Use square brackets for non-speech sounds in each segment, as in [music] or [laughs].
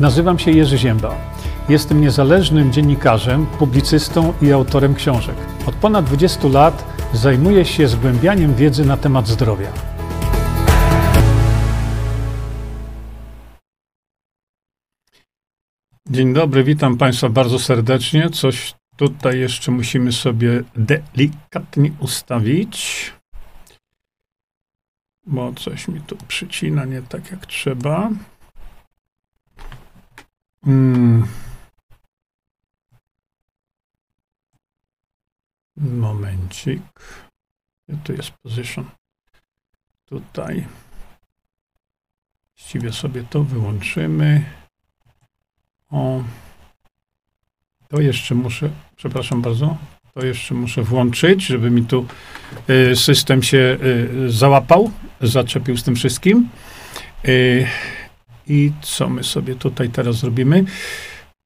Nazywam się Jerzy Ziemba. Jestem niezależnym dziennikarzem, publicystą i autorem książek. Od ponad 20 lat zajmuję się zgłębianiem wiedzy na temat zdrowia. Dzień dobry, witam Państwa bardzo serdecznie. Coś tutaj jeszcze musimy sobie delikatnie ustawić, bo coś mi tu przycina nie tak jak trzeba. Hmm. Momencik. Gdzie tu jest position? Tutaj. Właściwie sobie to wyłączymy. O. To jeszcze muszę, przepraszam bardzo, to jeszcze muszę włączyć, żeby mi tu y, system się y, załapał, zaczepił z tym wszystkim. Y, I co my sobie tutaj teraz zrobimy?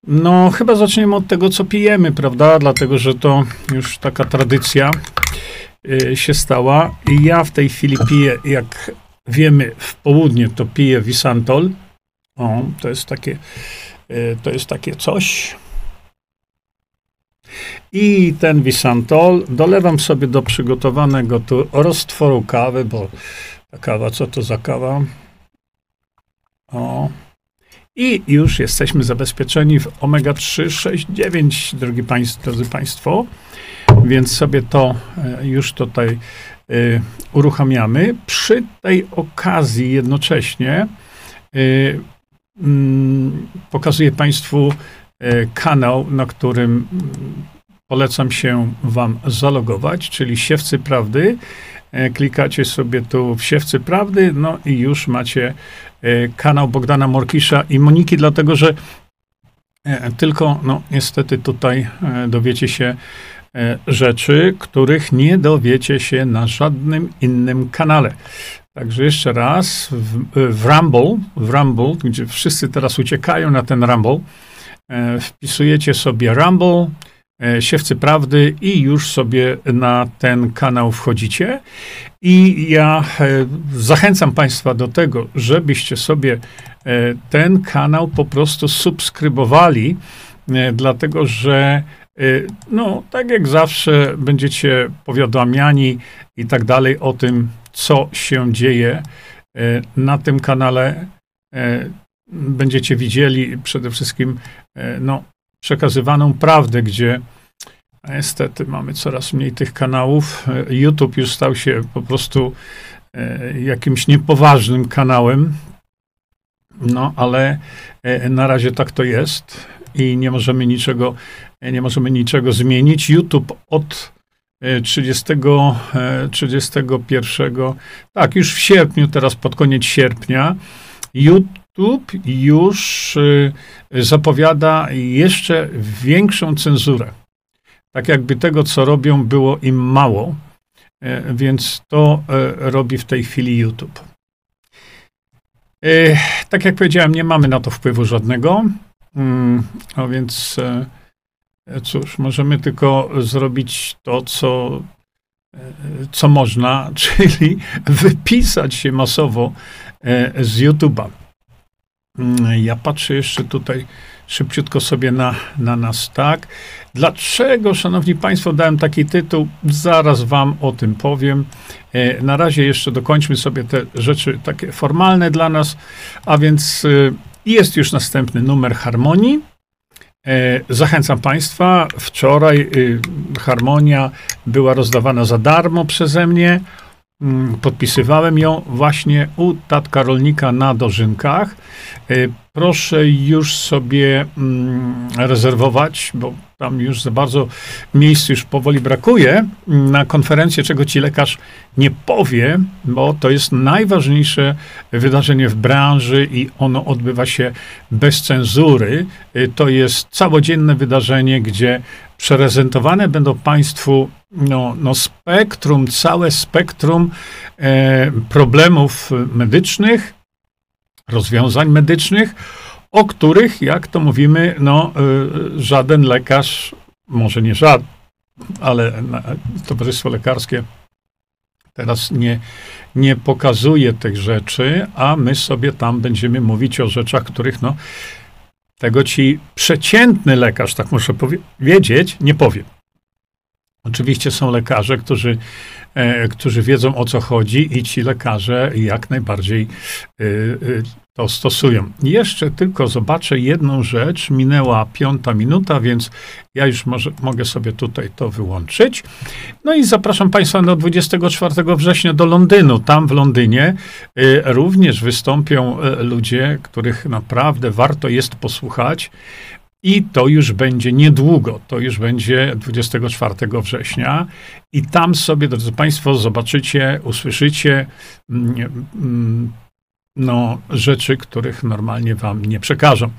No, chyba zaczniemy od tego, co pijemy, prawda? Dlatego, że to już taka tradycja się stała. I ja w tej chwili piję, jak wiemy, w południe to piję Visantol. O, to jest takie, to jest takie coś. I ten Visantol dolewam sobie do przygotowanego tu roztworu kawy, bo ta kawa, co to za kawa? O. I już jesteśmy zabezpieczeni w omega 3, 6, 9, drogi państw, drodzy Państwo. Więc sobie to e, już tutaj y, uruchamiamy. Przy tej okazji jednocześnie y, pokazuję Państwu kanał, na którym polecam się Wam zalogować, czyli Siewcy Prawdy. Klikacie sobie tu w Siewcy Prawdy, no i już macie kanał Bogdana Morkisza i Moniki, dlatego że e, tylko, no niestety tutaj dowiecie się rzeczy, których nie dowiecie się na żadnym innym kanale. Także jeszcze raz, w, w Rumble, w Rumble, gdzie wszyscy teraz uciekają na ten Rumble, wpisujecie sobie Rumble, E, Siewcy Prawdy i już sobie na ten kanał wchodzicie. I ja e, zachęcam Państwa do tego, żebyście sobie e, ten kanał po prostu subskrybowali, dlatego że no, tak jak zawsze będziecie powiadamiani i tak dalej o tym, co się dzieje na tym kanale. Będziecie widzieli przede wszystkim no, przekazywaną prawdę, gdzie niestety mamy coraz mniej tych kanałów. YouTube już stał się po prostu e, jakimś niepoważnym kanałem. No, ale e, na razie tak to jest i nie możemy niczego, e, nie możemy niczego zmienić. YouTube od 30, 31, tak, już w sierpniu, teraz pod koniec sierpnia, YouTube już y, zapowiada jeszcze większą cenzurę. Tak jakby tego, co robią, było im mało, e, więc to e, robi w tej chwili YouTube. E, tak jak powiedziałem, nie mamy na to wpływu żadnego. Mm, a więc cóż, możemy tylko zrobić to, co, co można, [laughs] czyli wypisać się masowo z YouTube'a. Ja patrzę jeszcze tutaj szybciutko sobie na, na nas, tak? Dlaczego, szanowni państwo, dałem taki tytuł? Zaraz wam o tym powiem. E, na razie jeszcze dokończmy sobie te rzeczy takie formalne dla nas, a więc e, jest już następny numer harmonii. E, zachęcam Państwa. Wczoraj harmonia była rozdawana za darmo przeze mnie. Mm, podpisywałem ją właśnie u tatka rolnika na Dożynkach. Y, proszę już sobie mm, rezerwować, bo tam już za bardzo miejsc już powoli brakuje na konferencję, czego ci lekarz nie powie, bo to jest najważniejsze wydarzenie w branży i ono odbywa się bez cenzury. Y, to jest całodzienne wydarzenie, gdzie prezentowane będą Państwu no, no spektrum, całe spektrum e, problemów medycznych, rozwiązań medycznych, o których, jak to mówimy, no, e, żaden lekarz, może nie żaden, ale Towarzystwo Lekarskie teraz nie, nie pokazuje tych rzeczy, a my sobie tam będziemy mówić o rzeczach, których no, Tego ci przeciętny lekarz, tak muszę powiedzieć, nie powie. Oczywiście są lekarze, którzy, e, którzy wiedzą o co chodzi i ci lekarze jak najbardziej e, e, to stosują. Jeszcze tylko zobaczę jedną rzecz. Minęła piąta minuta, więc ja już może, mogę sobie tutaj to wyłączyć. No i zapraszam Państwa do 24 września do Londynu. Tam w Londynie y, również wystąpią ludzie, których naprawdę warto jest posłuchać. I to już będzie niedługo, to już będzie 24 września. I tam sobie, drodzy Państwo, zobaczycie, usłyszycie mm, mm, no, rzeczy, których normalnie wam nie przekażą.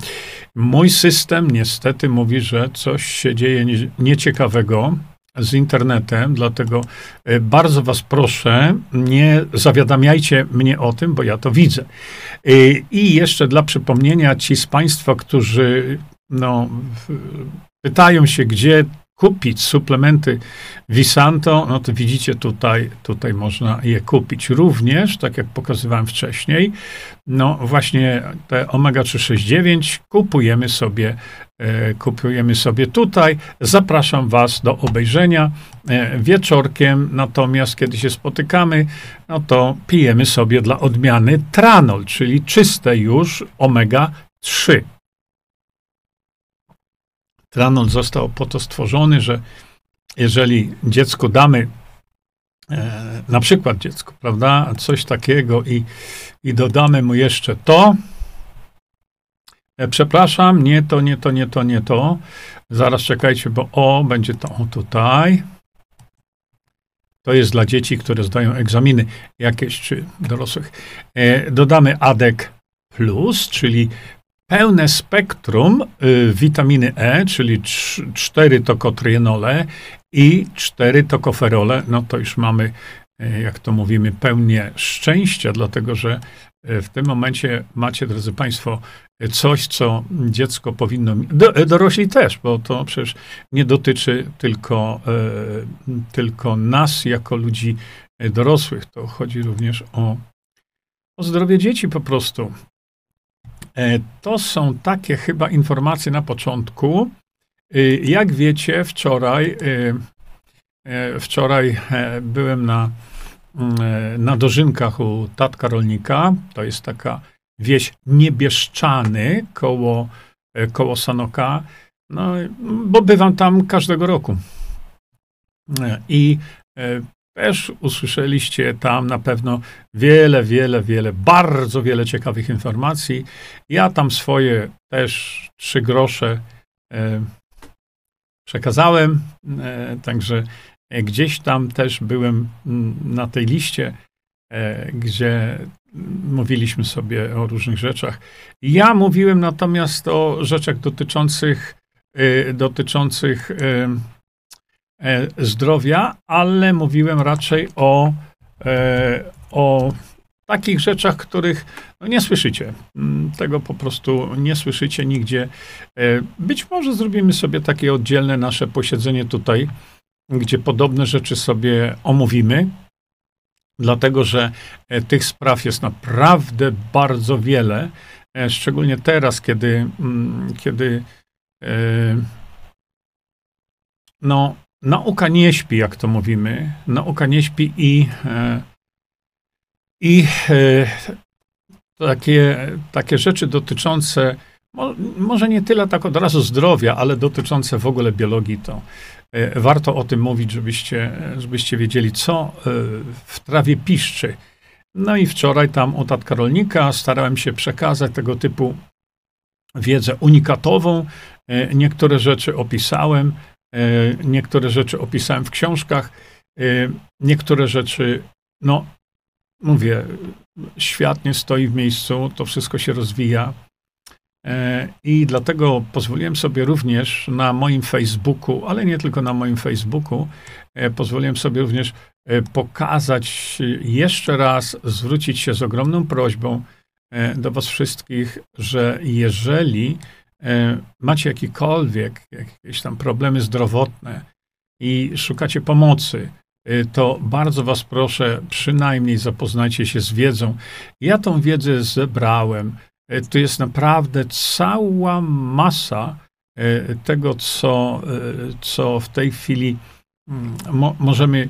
Mój system niestety mówi, że coś się dzieje nie, nieciekawego z internetem, dlatego e, bardzo was proszę, nie zawiadamiajcie mnie o tym, bo ja to widzę. E, I jeszcze dla przypomnienia ci z państwa, którzy no, pytają się, gdzie kupić suplementy Visanto, no to widzicie tutaj, tutaj można je kupić. Również, tak jak pokazywałem wcześniej, no właśnie te omega 369 kupujemy sobie, e, kupujemy sobie tutaj. Zapraszam Was do obejrzenia e, wieczorkiem, natomiast kiedy się spotykamy, no to pijemy sobie dla odmiany tranol, czyli czyste już omega 3. Tranol został po to stworzony, że jeżeli dziecku damy, e, na przykład dziecku, prawda, coś takiego i, i dodamy mu jeszcze to, e, przepraszam, nie to, nie to, nie to, nie to, zaraz czekajcie, bo o, będzie to o tutaj. To jest dla dzieci, które zdają egzaminy jakieś, czy dorosłych. E, dodamy ADEK plus, czyli pełne spektrum y, witaminy E, czyli 4 tokotrienole i 4 tokoferole, no to już mamy, y, jak to mówimy, pełnię szczęścia, dlatego że y, w tym momencie macie, drodzy Państwo, coś, co dziecko powinno, do, dorośli też, bo to przecież nie dotyczy tylko, tylko nas jako ludzi dorosłych, to chodzi również o, o zdrowie dzieci po prostu. E, to są takie chyba informacje na początku. E, jak wiecie, wczoraj, e, wczoraj byłem na, mm, na dożynkach u tatka rolnika. To jest taka wieś Niebieszczany koło, koło Sanoka. No, bo bywam tam każdego roku. I też usłyszeliście tam na pewno wiele, wiele, wiele, bardzo wiele ciekawych informacji. Ja tam swoje też trzy grosze e, przekazałem, e, także gdzieś tam też byłem mm, na tej liście, e, gdzie mówiliśmy sobie o różnych rzeczach. Ja mówiłem natomiast o rzeczach dotyczących, e, dotyczących zdrowia, ale mówiłem raczej o, e, o takich rzeczach, których no, nie słyszycie. Mm, tego po prostu nie słyszycie nigdzie. E, być może zrobimy sobie takie oddzielne nasze posiedzenie tutaj, gdzie podobne rzeczy sobie omówimy, dlatego że tych spraw jest naprawdę bardzo wiele, szczególnie teraz, kiedy, mm, kiedy no, nauka nie śpi, jak to mówimy. Nauka nie śpi i, e, i e, takie, takie rzeczy dotyczące, może nie tyle tak od razu zdrowia, ale dotyczące w ogóle biologii, to e, warto o tym mówić, żebyście, żebyście wiedzieli, co w trawie piszczy. No i wczoraj tam u tatka rolnika starałem się przekazać tego typu wiedzę unikatową. Niektóre rzeczy opisałem, niektóre rzeczy opisałem w książkach, e, niektóre rzeczy, no mówię, świat nie stoi w miejscu, to wszystko się rozwija. E, I dlatego pozwoliłem sobie również na moim Facebooku, ale nie tylko na moim Facebooku, pozwoliłem sobie również pokazać jeszcze raz, zwrócić się z ogromną prośbą do Was wszystkich, że jeżeli E, macie jakikolwiek, jakieś tam problemy zdrowotne i szukacie pomocy, e, to bardzo Was proszę, przynajmniej zapoznajcie się z wiedzą. Ja tą wiedzę zebrałem e, tu jest naprawdę cała masa e, tego, co, co w tej chwili mm, mo możemy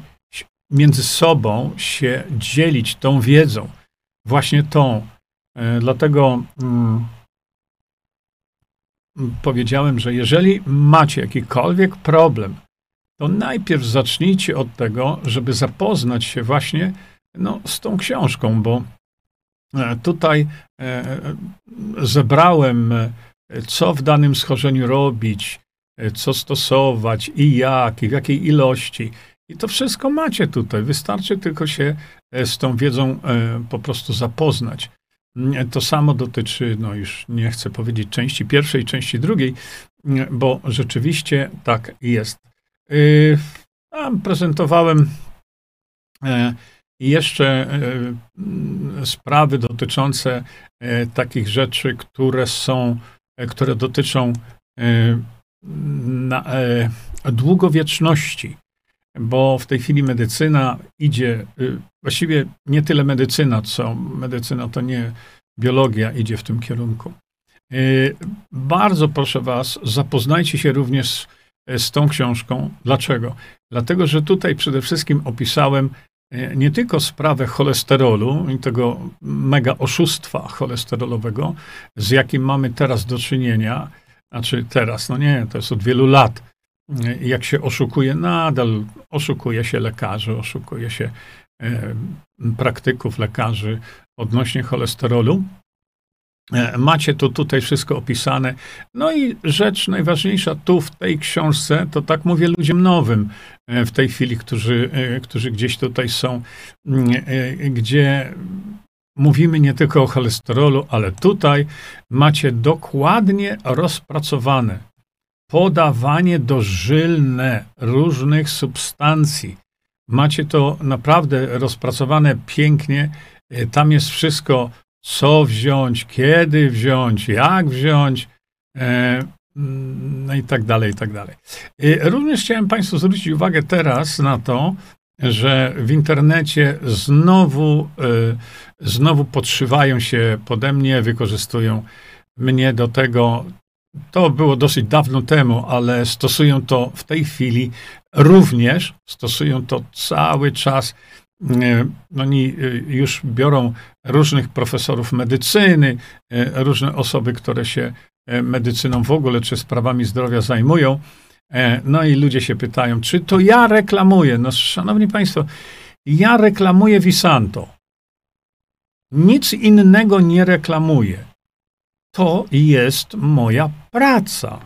między sobą się dzielić tą wiedzą, właśnie tą. Dlatego mm, powiedziałem, że jeżeli macie jakikolwiek problem, to najpierw zacznijcie od tego, żeby zapoznać się właśnie no, z tą książką, bo e, tutaj e, zebrałem, e, co w danym schorzeniu robić, co stosować i jak, i w jakiej ilości. I to wszystko macie tutaj. Wystarczy tylko się z tą wiedzą po prostu zapoznać. To samo dotyczy, no już nie chcę powiedzieć części pierwszej, części drugiej, bo rzeczywiście tak jest. Y, tam prezentowałem e, jeszcze e, sprawy dotyczące e, takich rzeczy, które są, które dotyczą długowieczności, bo w tej chwili medycyna idzie, właściwie nie tyle medycyna, co medycyna to nie biologia idzie w tym kierunku. Bardzo proszę Was, zapoznajcie się również z z tą książką. Dlaczego? Dlatego, że tutaj przede wszystkim opisałem e, nie tylko sprawę cholesterolu i tego mega oszustwa cholesterolowego, z jakim mamy teraz do czynienia, znaczy teraz, no nie, to jest od wielu lat, jak się oszukuje, nadal oszukuje się lekarzy, oszukuje się praktyków lekarzy odnośnie cholesterolu. E, macie to tutaj wszystko opisane. No i rzecz najważniejsza tu w tej książce, to tak mówię ludziom nowym e, w tej chwili, którzy, e, którzy gdzieś tutaj są, mm, gdzie mówimy nie tylko o cholesterolu, ale tutaj macie dokładnie rozpracowane podawanie dożylne różnych substancji. Macie to naprawdę rozpracowane pięknie. Tam jest wszystko co wziąć, kiedy wziąć, jak wziąć, e, no i tak dalej, i tak dalej. Również chciałem Państwu zwrócić uwagę teraz na to, że w internecie znowu, znowu podszywają się pode mnie, wykorzystują mnie do tego. To było dosyć dawno temu, ale stosują to w tej chwili również, stosują to cały czas oni y, już biorą różnych profesorów medycyny, y, różne osoby, które się medycyną w ogóle czy sprawami zdrowia zajmują. E, no i ludzie się pytają, czy to ja reklamuję? No, szanowni Państwo, ja reklamuję Visanto. Nic innego nie reklamuję. To jest moja praca.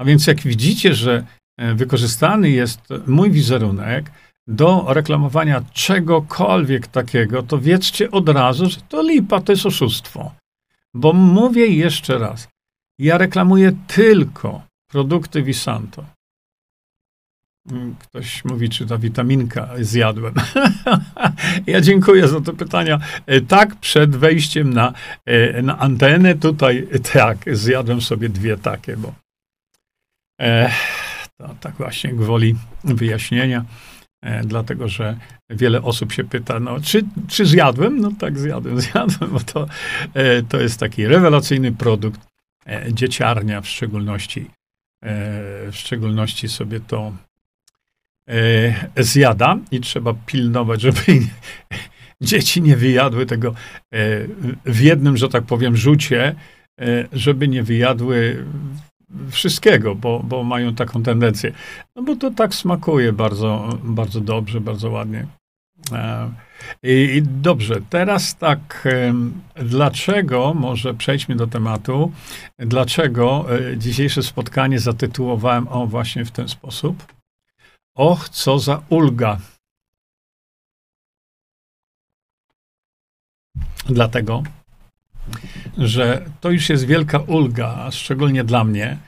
A więc jak widzicie, że e, wykorzystany jest mój wizerunek, do reklamowania czegokolwiek takiego, to wiedzcie od razu, że to lipa, to jest oszustwo. Bo mówię jeszcze raz, ja reklamuję tylko produkty Visanto. Mm, ktoś mówi, czy ta witaminka zjadłem. [laughs] ja dziękuję za te pytania. E, tak, przed wejściem na, e, na antenę tutaj, tak, zjadłem sobie dwie takie, bo e, to tak właśnie gwoli wyjaśnienia. E, dlatego że wiele osób się pyta, no, czy, czy zjadłem? No tak, zjadłem, [laughs] zjadłem, bo to, e, to jest taki rewelacyjny produkt. E, dzieciarnia w szczególności, w szczególności sobie to zjada i trzeba pilnować, żeby [laughs] dzieci nie wyjadły tego w jednym, że tak powiem, rzucie, żeby nie wyjadły wszystkiego, bo, bo mają taką tendencję. No bo to tak smakuje bardzo, bardzo dobrze, bardzo ładnie. E, I, I, dobrze, teraz tak, dlaczego, może przejdźmy do tematu, dlaczego e, dzisiejsze spotkanie zatytułowałem o właśnie w ten sposób? Och, co za ulga. Dlatego, że to już jest wielka ulga, szczególnie dla mnie,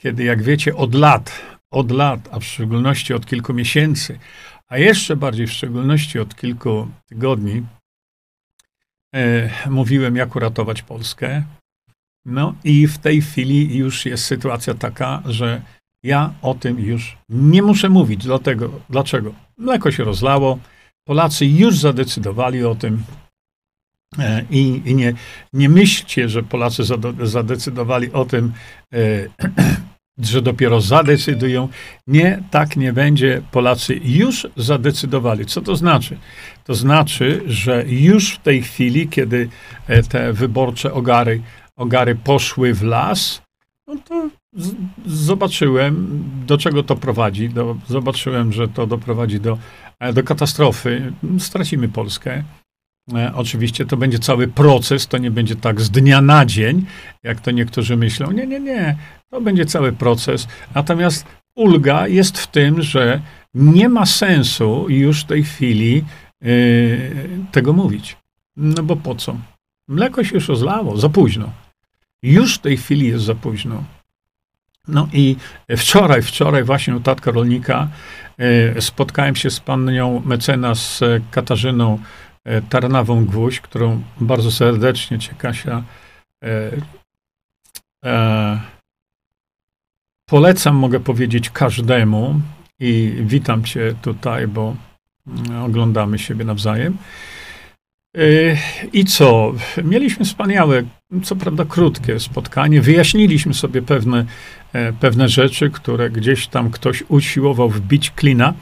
kiedy, jak wiecie, od lat, od lat, a w szczególności od kilku miesięcy, a jeszcze bardziej w szczególności od kilku tygodni, e, mówiłem, jak uratować Polskę. No i w tej chwili już jest sytuacja taka, że ja o tym już nie muszę mówić. Dlatego, dlaczego? Mleko się rozlało, Polacy już zadecydowali o tym, E, I, i nie, nie myślcie, że Polacy zadecydowali o tym, e, [clears throat] że dopiero zadecydują. Nie, tak nie będzie. Polacy już zadecydowali. Co to znaczy? To znaczy, że już w tej chwili, kiedy e, te wyborcze ogary, ogary poszły w las, no to zobaczyłem, do czego to prowadzi. Do, zobaczyłem, że to doprowadzi do, do katastrofy. Stracimy Polskę. E, oczywiście to będzie cały proces, to nie będzie tak z dnia na dzień, jak to niektórzy myślą. Nie, nie, nie. To będzie cały proces. Natomiast ulga jest w tym, że nie ma sensu już w tej chwili yy, tego mówić. No bo po co? Mleko się już rozlało, za późno. Już w tej chwili jest za późno. No i wczoraj, wczoraj właśnie u tatka rolnika yy, spotkałem się z panią mecenas Katarzyną E, Tarnawą Gwóźdź, którą bardzo serdecznie Cię, Kasia, e, e, polecam, mogę powiedzieć, każdemu i witam Cię tutaj, bo mm, oglądamy siebie nawzajem. E, I co? Mieliśmy wspaniałe, co prawda krótkie spotkanie. Wyjaśniliśmy sobie pewne, e, pewne rzeczy, które gdzieś tam ktoś usiłował wbić klina.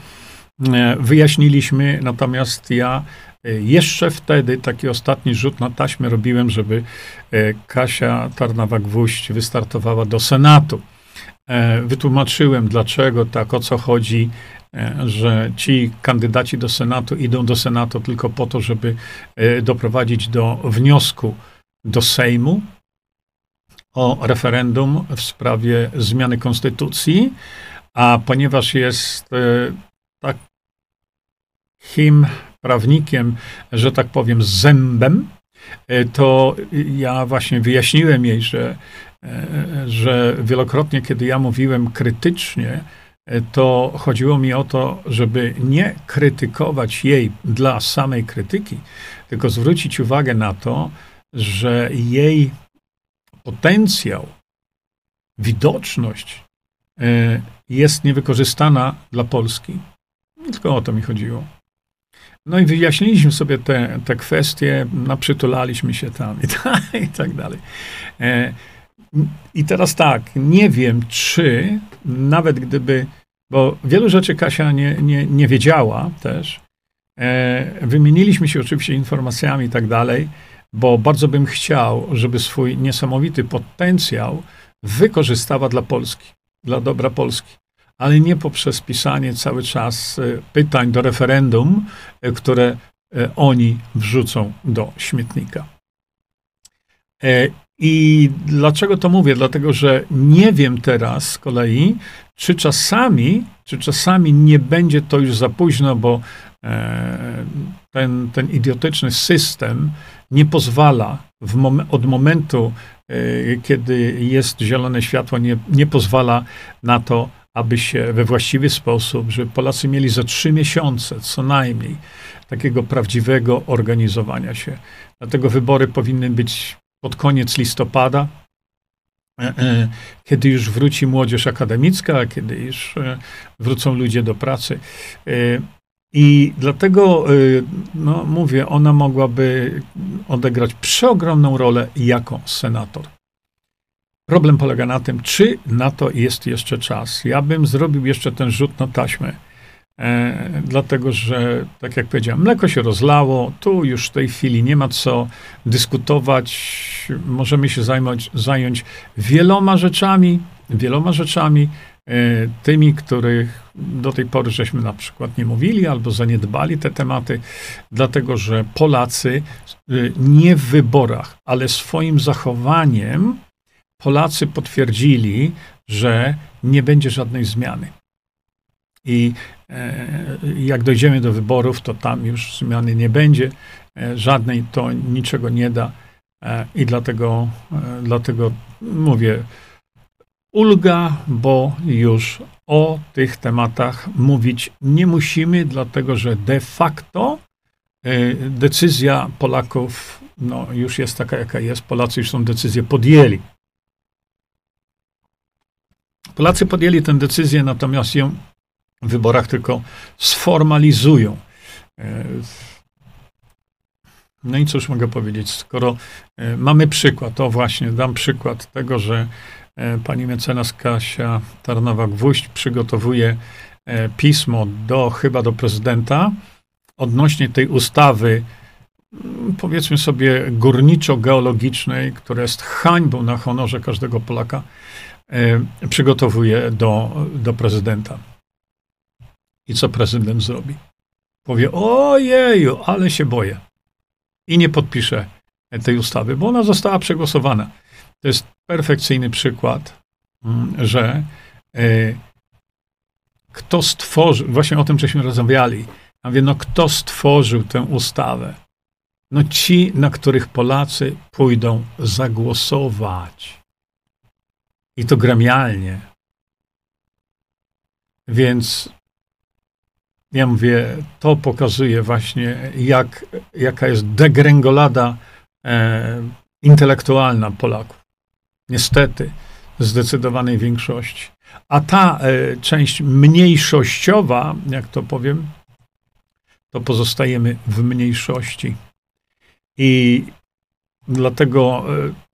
Wyjaśniliśmy, natomiast ja jeszcze wtedy taki ostatni rzut na taśmę robiłem, żeby e, Kasia Tarnawa-Gwóźdź wystartowała do Senatu. E, wytłumaczyłem, dlaczego tak, o co chodzi, e, że ci kandydaci do Senatu idą do Senatu tylko po to, żeby doprowadzić do wniosku do Sejmu o referendum w sprawie zmiany konstytucji, a ponieważ jest takim prawnikiem, że tak powiem, zębem, e, to ja właśnie wyjaśniłem jej, że, e, że wielokrotnie, kiedy ja mówiłem krytycznie, e, to chodziło mi o to, żeby nie krytykować jej dla samej krytyki, tylko zwrócić uwagę na to, że jej potencjał, widoczność jest niewykorzystana dla Polski. Tylko o to mi chodziło. No i wyjaśniliśmy sobie te, te kwestie, no, przytulaliśmy się tam i [laughs] tak, i tak dalej. E, I teraz tak, nie wiem, czy nawet gdyby, bo wielu rzeczy Kasia nie, nie, nie wiedziała też, e, wymieniliśmy się oczywiście informacjami i tak dalej, bo bardzo bym chciał, żeby swój niesamowity potencjał wykorzystała dla Polski, dla dobra Polski ale nie poprzez pisanie cały czas e, pytań do referendum, e, które e, oni wrzucą do śmietnika. I dlaczego to mówię? Dlatego, że nie wiem teraz z kolei, czy czasami, czy czasami nie będzie to już za późno, bo ten, ten idiotyczny system nie pozwala mom od momentu, kiedy jest zielone światło, nie, nie pozwala na to, aby się we właściwy sposób, żeby Polacy mieli za trzy miesiące co najmniej takiego prawdziwego organizowania się. Dlatego wybory powinny być pod koniec listopada, e, e, kiedy już wróci młodzież akademicka, kiedy już e, wrócą ludzie do pracy. I dlatego, no mówię, ona mogłaby odegrać przeogromną rolę jako senator. Problem polega na tym, czy na to jest jeszcze czas. Ja bym zrobił jeszcze ten rzut na taśmę, e, dlatego że, tak jak powiedziałem, mleko się rozlało, tu już w tej chwili nie ma co dyskutować. Możemy się zająć, zająć wieloma rzeczami, wieloma rzeczami, e, tymi, których do tej pory żeśmy na przykład nie mówili albo zaniedbali te tematy, dlatego że Polacy e, nie w wyborach, ale swoim zachowaniem Polacy potwierdzili, że nie będzie żadnej zmiany. I e, jak dojdziemy do wyborów, to tam już zmiany nie będzie. E, żadnej to niczego nie da. E, I dlatego, dlatego mówię, ulga, bo już o tych tematach mówić nie musimy, dlatego że de facto decyzja Polaków no, już jest taka, jaka jest. Polacy już są decyzję podjęli. Polacy podjęli tę decyzję, natomiast ją wyborach tylko sformalizują. E, No i cóż mogę powiedzieć, skoro e, mamy przykład, to właśnie dam przykład tego, że e, pani mecenas Kasia Tarnowa-Gwóźdź przygotowuje pismo do, chyba do prezydenta odnośnie tej ustawy, mm, powiedzmy sobie, górniczo-geologicznej, która jest hańbą na honorze każdego Polaka, przygotowuje do, do prezydenta. I co prezydent zrobi? Powie, ojeju, ale się boję i nie podpiszę tej ustawy, bo ona została przegłosowana. To jest perfekcyjny przykład, mm, że e, kto stworzył, właśnie o tym żeśmy rozmawiali, a mówię, no kto stworzył tę ustawę? No ci, na których Polacy pójdą zagłosować. I to gremialnie. Więc ja mówię, to pokazuje właśnie, jak, jaka jest degrengolada e, intelektualna Polaków. Niestety, zdecydowanej większości. A ta e, część mniejszościowa, jak to powiem, to pozostajemy w mniejszości. I dlatego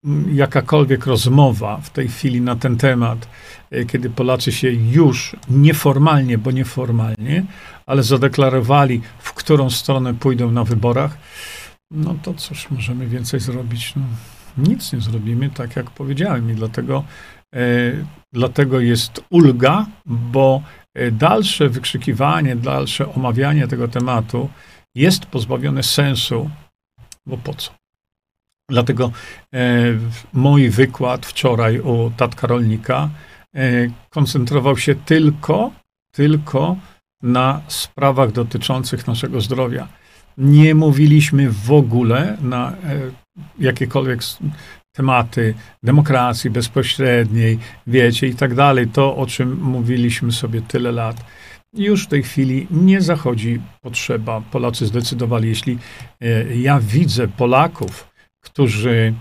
e, jakakolwiek rozmowa w tej chwili na ten temat, e, kiedy Polacy się już nieformalnie, bo nieformalnie, ale zadeklarowali, w którą stronę pójdą na wyborach, no to cóż możemy więcej zrobić? No, nic nie zrobimy, tak jak powiedziałem, i dlatego, e, dlatego jest ulga, bo e, dalsze wykrzykiwanie, dalsze omawianie tego tematu jest pozbawione sensu, bo po co? Dlatego e, mój wykład wczoraj u tatka rolnika e, koncentrował się tylko, tylko na sprawach dotyczących naszego zdrowia. Nie mówiliśmy w ogóle na e, jakiekolwiek tematy demokracji bezpośredniej, wiecie, i tak dalej. To, o czym mówiliśmy sobie tyle lat. Już w tej chwili nie zachodzi potrzeba. Polacy zdecydowali, jeśli ja widzę Polaków, którzy.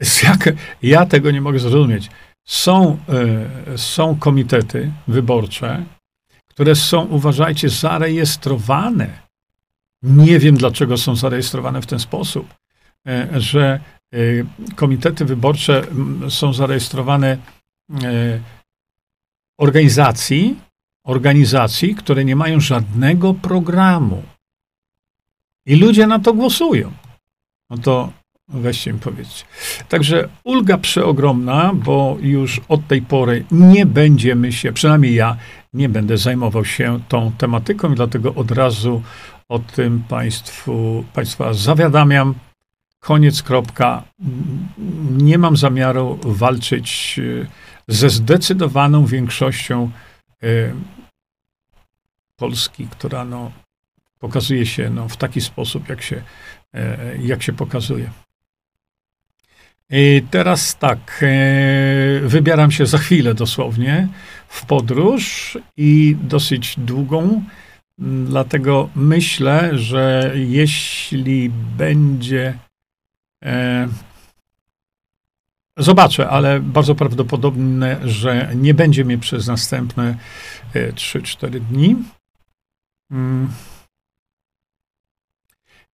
[laughs] Jak, ja tego nie mogę zrozumieć. Są, e, są komitety wyborcze, które są, uważajcie, zarejestrowane. Nie wiem, dlaczego są zarejestrowane w ten sposób, e, że e, komitety wyborcze są zarejestrowane organizacji, organizacji, które nie mają żadnego programu. I ludzie na to głosują. No to Weźcie mi powiedzieć. Także ulga przeogromna, bo już od tej pory nie będziemy się, przynajmniej ja, nie będę zajmował się tą tematyką dlatego od razu o tym Państwu, Państwa zawiadamiam. Koniec, kropka. Nie mam zamiaru walczyć e, ze zdecydowaną większością e, Polski, która no, pokazuje się no, w taki sposób, jak się, jak się pokazuje. I teraz tak, e, wybieram się za chwilę dosłownie w podróż i dosyć długą, dlatego myślę, że jeśli będzie. E, zobaczę, ale bardzo prawdopodobne, że nie będzie mnie przez następne 3-4 e, dni. Mm.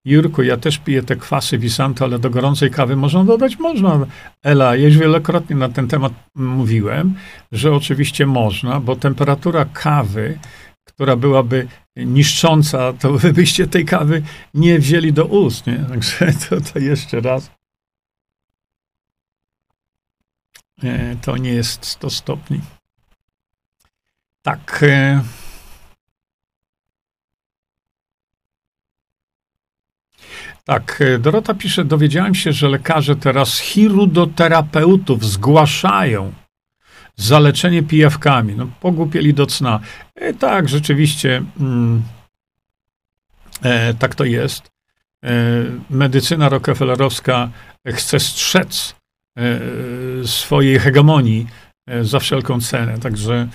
Jurku, ja też piję te kwasy Wisanto, ale do gorącej kawy można dodać? Można. Ela, ja już wielokrotnie na ten temat mówiłem, że oczywiście można, bo temperatura kawy, która byłaby niszcząca, to wy byście tej kawy nie wzięli do ust, nie? Także [laughs] to, to jeszcze raz. Nie, to nie jest 100 stopni. Tak. Tak, e, Dorota pisze, dowiedziałem się, że lekarze teraz chirudoterapeutów zgłaszają zaleczenie pijawkami. No, pogłupieli do cna. E, tak, rzeczywiście mm, e, tak to jest. E, medycyna rockefellerowska chce strzec e, swojej hegemonii e, za wszelką cenę. Także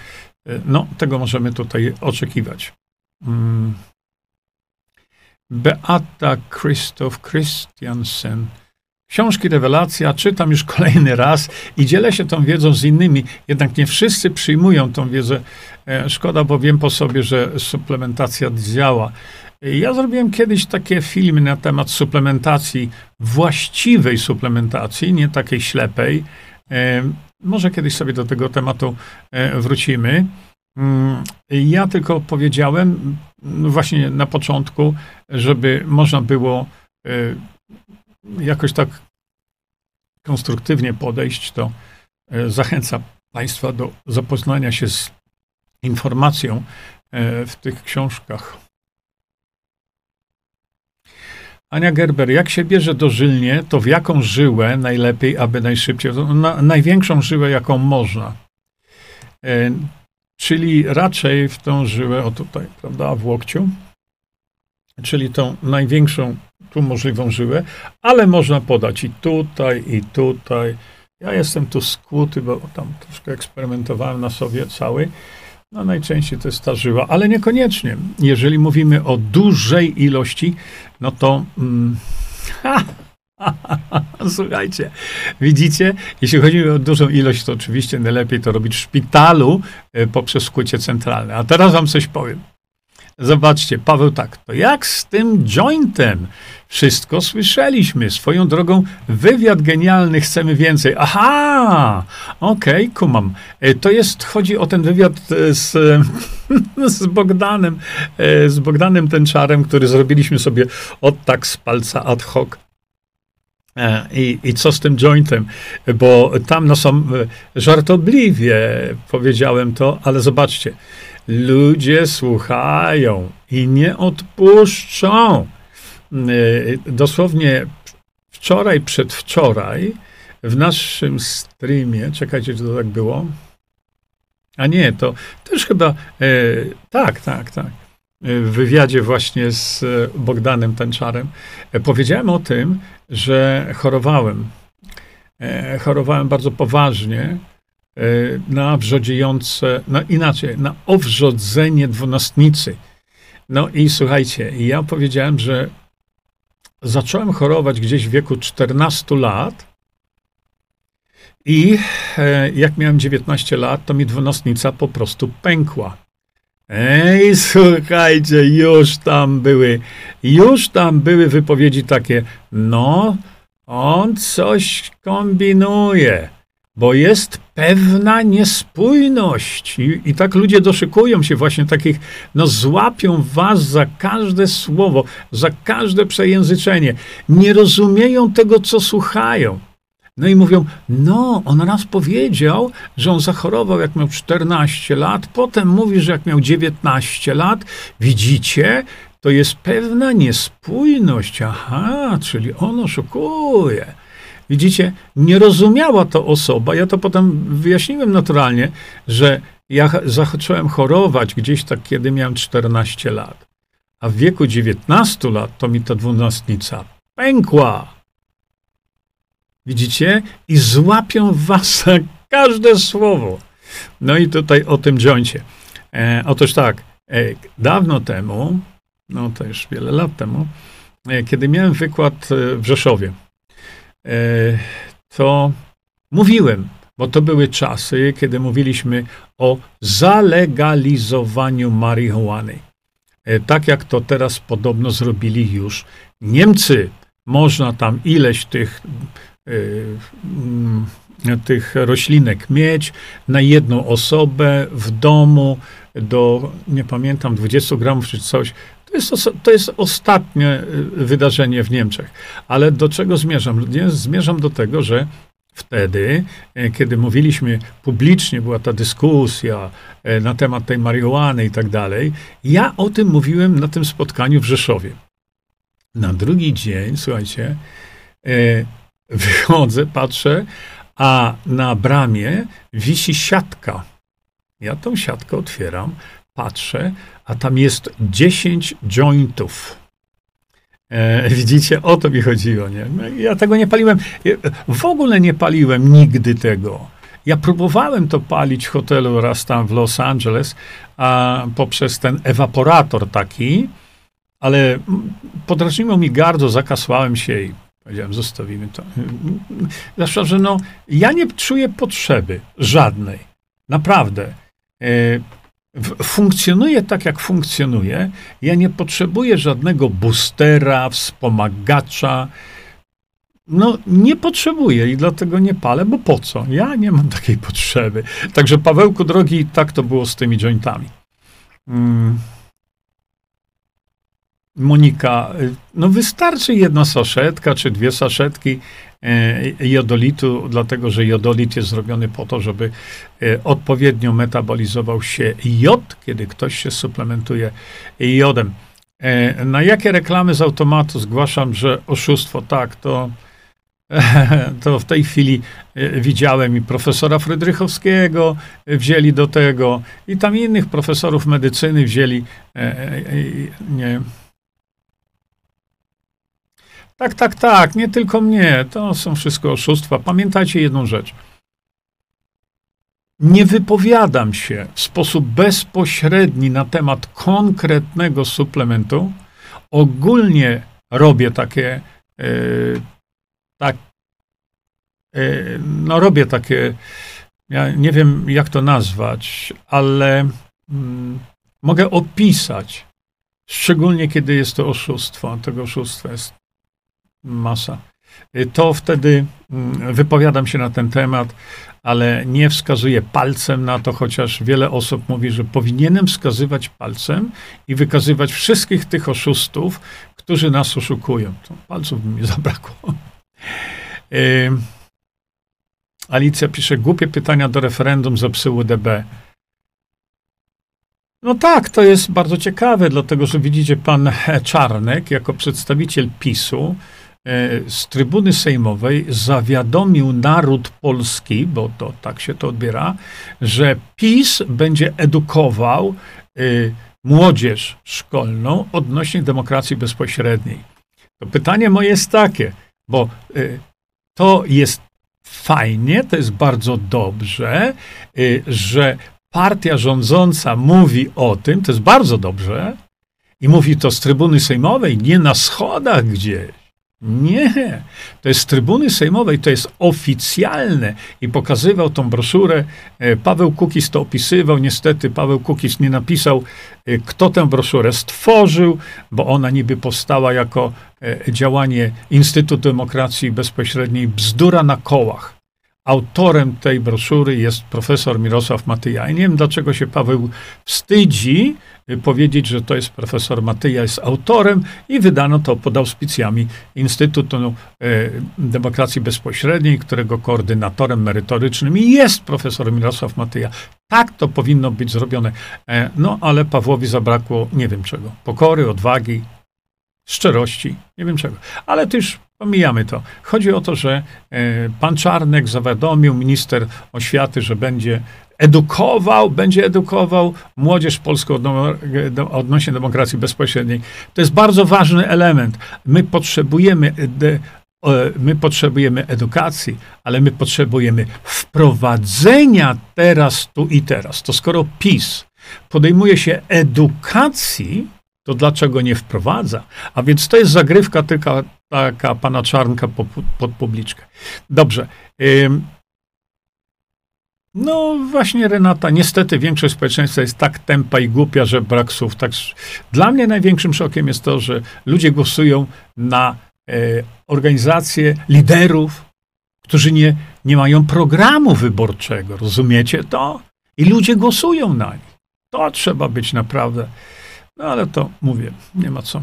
no, tego możemy tutaj oczekiwać. Mm. Beata Krzysztof Christiansen. Książki Rewelacja czytam już kolejny raz i dzielę się tą wiedzą z innymi, jednak nie wszyscy przyjmują tą wiedzę. E, szkoda, bo wiem po sobie, że suplementacja działa. Ja zrobiłem kiedyś takie filmy na temat suplementacji, właściwej suplementacji, nie takiej ślepej. E, może kiedyś sobie do tego tematu e, wrócimy. Mm, ja tylko powiedziałem no właśnie na początku, żeby można było e, jakoś tak konstruktywnie podejść, to zachęcam Państwa do zapoznania się z informacją w tych książkach. Ania Gerber, jak się bierze dożylnie, to w jaką żyłę najlepiej, aby najszybciej? Na, największą żyłę, jaką można. Czyli raczej w tą żyłę, o tutaj, prawda, w łokciu, czyli tą największą, tu możliwą żyłę, ale można podać i tutaj, i tutaj. Ja jestem tu skłuty, bo tam troszkę eksperymentowałem na sobie cały. No najczęściej to jest ta żyła, ale niekoniecznie. Jeżeli mówimy o dużej ilości, no to. Mm, [laughs] ha, [laughs] Słuchajcie, widzicie, jeśli chodzi o dużą ilość, to oczywiście najlepiej to robić w szpitalu e, poprzez skłycie centralne. A teraz wam coś powiem. Zobaczcie, Paweł tak, to jak z tym jointem? Wszystko słyszeliśmy. Swoją drogą, wywiad genialny, chcemy więcej. Aha, okej, okay, kumam. E, to jest, chodzi o ten wywiad e, z, [laughs] z Bogdanem, z Bogdanem Tenczarem, który zrobiliśmy sobie od tak z palca ad hoc. I, I co z tym jointem? Bo tam no są żartobliwie powiedziałem to, ale zobaczcie, ludzie słuchają i nie odpuszczą. Y, dosłownie wczoraj, przedwczoraj w naszym streamie, czekajcie, czy to tak było? A nie, to też chyba, e, tak, tak, tak. W wywiadzie właśnie z Bogdanem Tenczarem e, powiedziałem o tym, że chorowałem. E, chorowałem bardzo poważnie na wrzodziejące, no inaczej, na owrzodzenie dwunastnicy. No i słuchajcie, ja powiedziałem, że zacząłem chorować gdzieś w wieku 14 lat. I e, jak miałem 19 lat, to mi dwunastnica po prostu pękła. Ej, słuchajcie, już tam były, już tam były wypowiedzi takie, no, on coś kombinuje bo jest pewna niespójność. I, I, tak ludzie doszykują się właśnie takich, no złapią was za każde słowo, za każde przejęzyczenie. Nie rozumieją tego, co słuchają. No i mówią, no, on raz powiedział, że on zachorował, jak miał 14 lat, potem mówi, że jak miał 19 lat. Widzicie, to jest pewna niespójność. Aha, czyli on oszukuje. Widzicie, nie rozumiała to osoba. Ja to potem wyjaśniłem naturalnie, że ja zacząłem chorować gdzieś tak, kiedy miałem 14 lat. A w wieku 19 lat to mi ta dwunastnica pękła. Widzicie? I złapią was za każde słowo. No i tutaj o tym joincie. E, otóż tak, e, dawno temu, no to już wiele lat temu, e, kiedy miałem wykład e, w Rzeszowie, E, to mówiłem, bo to były czasy, kiedy mówiliśmy o zalegalizowaniu marihuany. E, tak jak to teraz podobno zrobili już Niemcy. Można tam ileś tych, tych roślinek mieć na jedną osobę w domu do, nie pamiętam, 20 gramów czy coś. To jest, to jest ostatnie y, wydarzenie w Niemczech. Ale do czego zmierzam? Zmierzam do tego, że wtedy, e, kiedy mówiliśmy publicznie, była ta dyskusja na temat tej marihuany i tak dalej, ja o tym mówiłem na tym spotkaniu w Rzeszowie. Na drugi dzień, słuchajcie, wychodzę, patrzę, a na bramie wisi siatka. Ja tą siatkę otwieram, patrzę, a tam jest 10 jointów. E, widzicie, o to mi chodziło. Nie? No, ja tego nie paliłem. W ogóle nie paliłem nigdy tego. Ja próbowałem to palić w hotelu raz tam w Los Angeles, a poprzez ten ewaporator taki, ale podrażniło mi gardło, zakasłałem się i powiedziałem, zostawimy to. Zwłaszcza, że no, ja nie czuję potrzeby żadnej. Naprawdę. E, funkcjonuje tak, jak funkcjonuje. Ja nie potrzebuję żadnego boostera, wspomagacza. No, nie potrzebuję i dlatego nie palę, bo po co? Ja nie mam takiej potrzeby. Także, Pawełku drogi, tak to było z tymi jointami. Hmm. Monika, no wystarczy jedna saszetka czy dwie saszetki e, jodolitu, dlatego że jodolit jest zrobiony po to, żeby e, odpowiednio metabolizował się jod, kiedy ktoś się suplementuje jodem. Na jakie reklamy z automatu zgłaszam, że oszustwo? Tak, to, [laughs] to w tej chwili widziałem i profesora Frydrychowskiego wzięli do tego, i tam innych profesorów medycyny wzięli. Nie, tak, tak, tak, nie tylko mnie. To są wszystko oszustwa. Pamiętajcie jedną rzecz. Nie wypowiadam się w sposób bezpośredni na temat konkretnego suplementu. Ogólnie robię takie, yy, tak, yy, no robię takie, ja nie wiem jak to nazwać, ale yy, mogę opisać, szczególnie kiedy jest to oszustwo. Tego oszustwa jest masa. Y, to wtedy mm, wypowiadam się na ten temat, ale nie wskazuję palcem na to, chociaż wiele osób mówi, że powinienem wskazywać palcem i wykazywać wszystkich tych oszustów, którzy nas oszukują. To palców mi [laughs] zabrakło. Y, Alicja pisze, głupie pytania do referendum zepsuły DB. No tak, to jest bardzo ciekawe, dlatego że widzicie, pan Czarnek, jako przedstawiciel PiSu, z trybuny sejmowej zawiadomił naród polski, bo to tak się to odbiera, że PiS będzie edukował e, młodzież szkolną odnośnie demokracji bezpośredniej. To pytanie moje jest takie, bo e, to jest fajnie, to jest bardzo dobrze, że partia rządząca mówi o tym, to jest bardzo dobrze, i mówi to z trybuny sejmowej, nie na schodach gdzieś. Nie, to jest z trybuny sejmowej, to jest oficjalne i pokazywał tą broszurę. E, Paweł Kukis to opisywał. Niestety Paweł Kukis nie napisał, e, kto tę broszurę stworzył, bo ona niby powstała jako e, działanie Instytutu Demokracji Bezpośredniej Bzdura na kołach. Autorem tej broszury jest profesor Mirosław Matyja. I nie wiem, dlaczego się Paweł wstydzi y, powiedzieć, że to jest profesor Matyja, jest autorem i wydano to pod auspicjami Instytutu y, Demokracji Bezpośredniej, którego koordynatorem merytorycznym jest profesor Mirosław Matyja. Tak to powinno być zrobione. E, no, ale Pawłowi zabrakło nie wiem czego. Pokory, odwagi, szczerości, nie wiem czego. Ale to już pomijamy to. Chodzi o to, że e, pan Czarnek zawiadomił minister oświaty, że będzie edukował, będzie edukował młodzież polską odnośnie demokracji bezpośredniej. To jest bardzo ważny element. My potrzebujemy my potrzebujemy edukacji, ale my potrzebujemy wprowadzenia teraz, tu i teraz. To skoro PiS podejmuje się edukacji, to dlaczego nie wprowadza? A więc to jest zagrywka tylko taka pana Czarnka pod, pod publiczkę. Dobrze. No właśnie, Renata, niestety większość społeczeństwa jest tak tempa i głupia, że brak słów. Tak, dla mnie największym szokiem jest to, że ludzie głosują na e, organizacje liderów, którzy nie, nie mają programu wyborczego. Rozumiecie to? I ludzie głosują na nich. To trzeba być naprawdę no ale to mówię, nie ma co.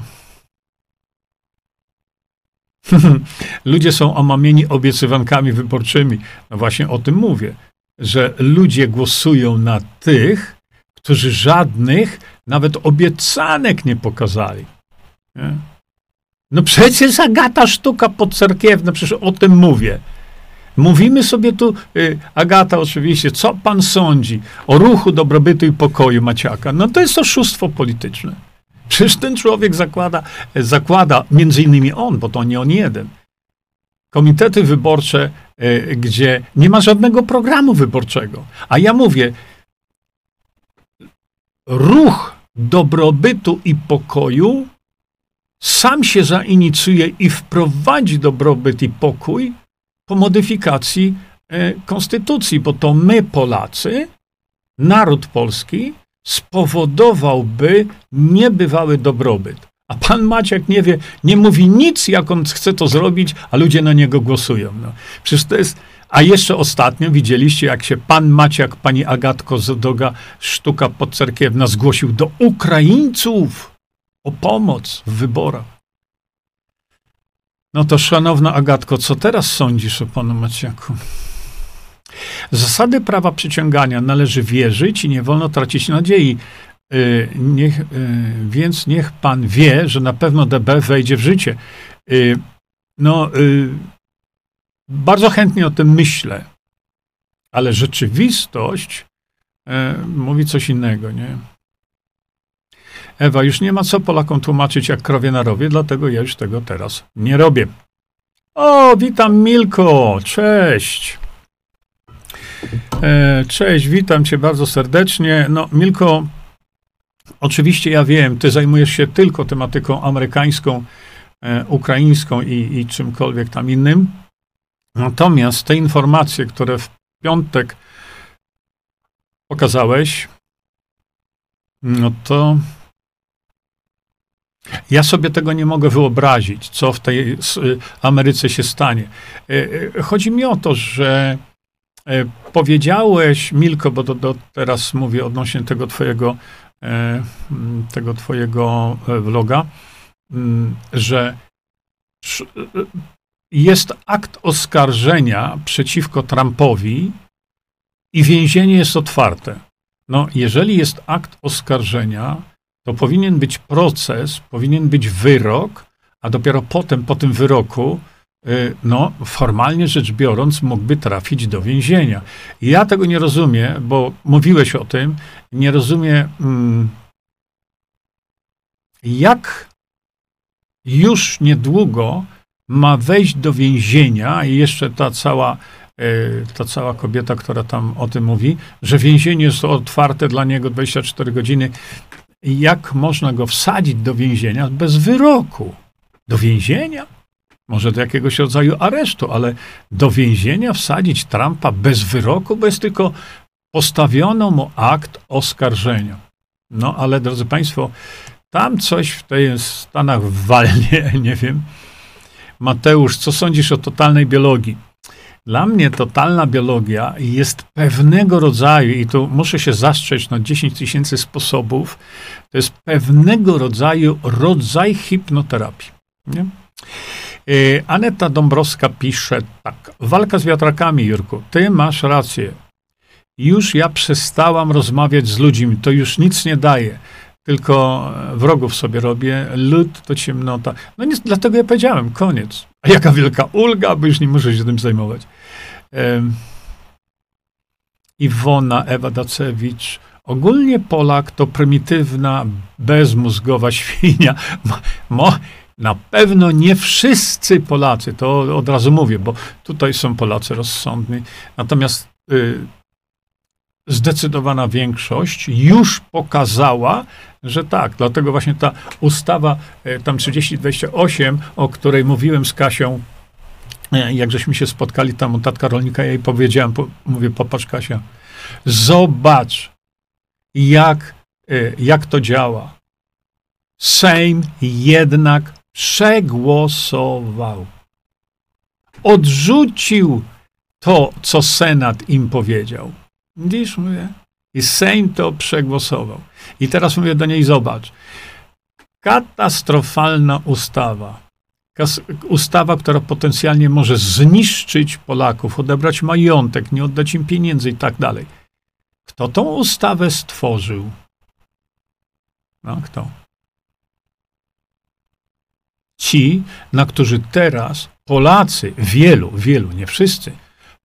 [laughs] ludzie są omamieni obiecywankami wyborczymi. No właśnie o tym mówię, że ludzie głosują na tych, którzy żadnych nawet obiecanek nie pokazali. Nie? No przecież Agata sztuka podcerkiewna, przecież o tym mówię. Mówimy sobie tu, y, Agata oczywiście, co pan sądzi o ruchu dobrobytu i pokoju Maciaka? No to jest oszustwo polityczne. Przecież ten człowiek zakłada, zakłada między innymi on, bo to nie on jeden, komitety wyborcze, y, gdzie nie ma żadnego programu wyborczego. A ja mówię, ruch dobrobytu i pokoju sam się zainicjuje i wprowadzi dobrobyt i pokój po modyfikacji e, konstytucji, bo to my, Polacy, naród polski, spowodowałby niebywały dobrobyt. A pan Maciek nie wie, nie mówi nic, jak on chce to zrobić, a ludzie na niego głosują. No. Przecież to jest. A jeszcze ostatnio widzieliście, jak się pan Maciak, pani Agatko Zodoga, sztuka podcerkiewna, zgłosił do Ukraińców o pomoc w wyborach. No to szanowna Agatko, co teraz sądzisz o panu Maciaku? Zasady prawa przyciągania należy wierzyć i nie wolno tracić nadziei. Y, niech, y, więc niech pan wie, że na pewno DB wejdzie w życie. Y, no, bardzo chętnie o tym myślę, ale rzeczywistość mówi coś innego, nie? Ewa, już nie ma co Polakom tłumaczyć, jak krowie na rowie, dlatego ja już tego teraz nie robię. O, witam Milko, cześć. E, cześć, witam cię bardzo serdecznie. No, Milko, oczywiście ja wiem, ty zajmujesz się tylko tematyką amerykańską, e, ukraińską i, i czymkolwiek tam innym. Natomiast te informacje, które w piątek pokazałeś, no to ja sobie tego nie mogę wyobrazić, co w tej Ameryce się stanie. E, chodzi mi o to, że E, powiedziałeś, Milko, bo teraz mówię odnośnie tego twojego, e, tego twojego e, vloga, że jest akt oskarżenia przeciwko Trumpowi i więzienie jest otwarte. No, jeżeli jest akt oskarżenia, to powinien być proces, powinien być wyrok, a dopiero potem, po tym wyroku, Y, no, formalnie rzecz biorąc, mógłby trafić do więzienia. Ja tego nie rozumiem, bo mówiłeś o tym, nie rozumiem, mm, jak już niedługo ma wejść do więzienia i jeszcze ta cała, y, ta cała kobieta, która tam o tym mówi, że więzienie jest otwarte dla niego 24 godziny. Jak można go wsadzić do więzienia bez wyroku? Do więzienia? może do jakiegoś rodzaju aresztu, ale do więzienia wsadzić Trumpa bez wyroku, bo jest tylko postawiono mu akt oskarżenia. No ale drodzy Państwo, tam coś w tej Stanach walnie, [laughs] nie wiem. Mateusz, co sądzisz o totalnej biologii? Dla mnie totalna biologia jest pewnego rodzaju, i tu muszę się zastrzec na 10 tysięcy sposobów, to jest pewnego rodzaju rodzaj hipnoterapii. Nie? Y, Aneta Dąbrowska pisze tak. Walka z wiatrakami, Jurku. Ty masz rację. Już ja przestałam rozmawiać z ludźmi. To już nic nie daje. Tylko wrogów sobie robię. Lud to ciemnota. No nic, dlatego ja powiedziałem, koniec. A jaka wielka ulga, bo już nie muszę się tym zajmować. Iwona Ewa Dacewicz. Ogólnie Polak to prymitywna, bezmózgowa [laughs] świnia. Mo, na pewno nie wszyscy Polacy, to od razu mówię, bo tutaj są Polacy rozsądni. Natomiast y, zdecydowana większość już pokazała, że tak. Dlatego właśnie ta ustawa y, tam 3028, o której mówiłem z Kasią, jak żeśmy się spotkali tam u tatka rolnika, ja jej powiedziałem, po, mówię, popatrz Kasia, zobacz, jak, y, jak to działa. Sejm jednak przegłosował. Odrzucił to, co Senat im powiedział. Widzisz, mówię? I Sejm to przegłosował. I teraz mówię do niej, zobacz. Katastrofalna ustawa. Ustawa, która potencjalnie może zniszczyć Polaków, odebrać majątek, nie oddać im pieniędzy i tak dalej. Kto tą ustawę stworzył? No, kto? ci, na którzy teraz Polacy, wielu, wielu, nie wszyscy,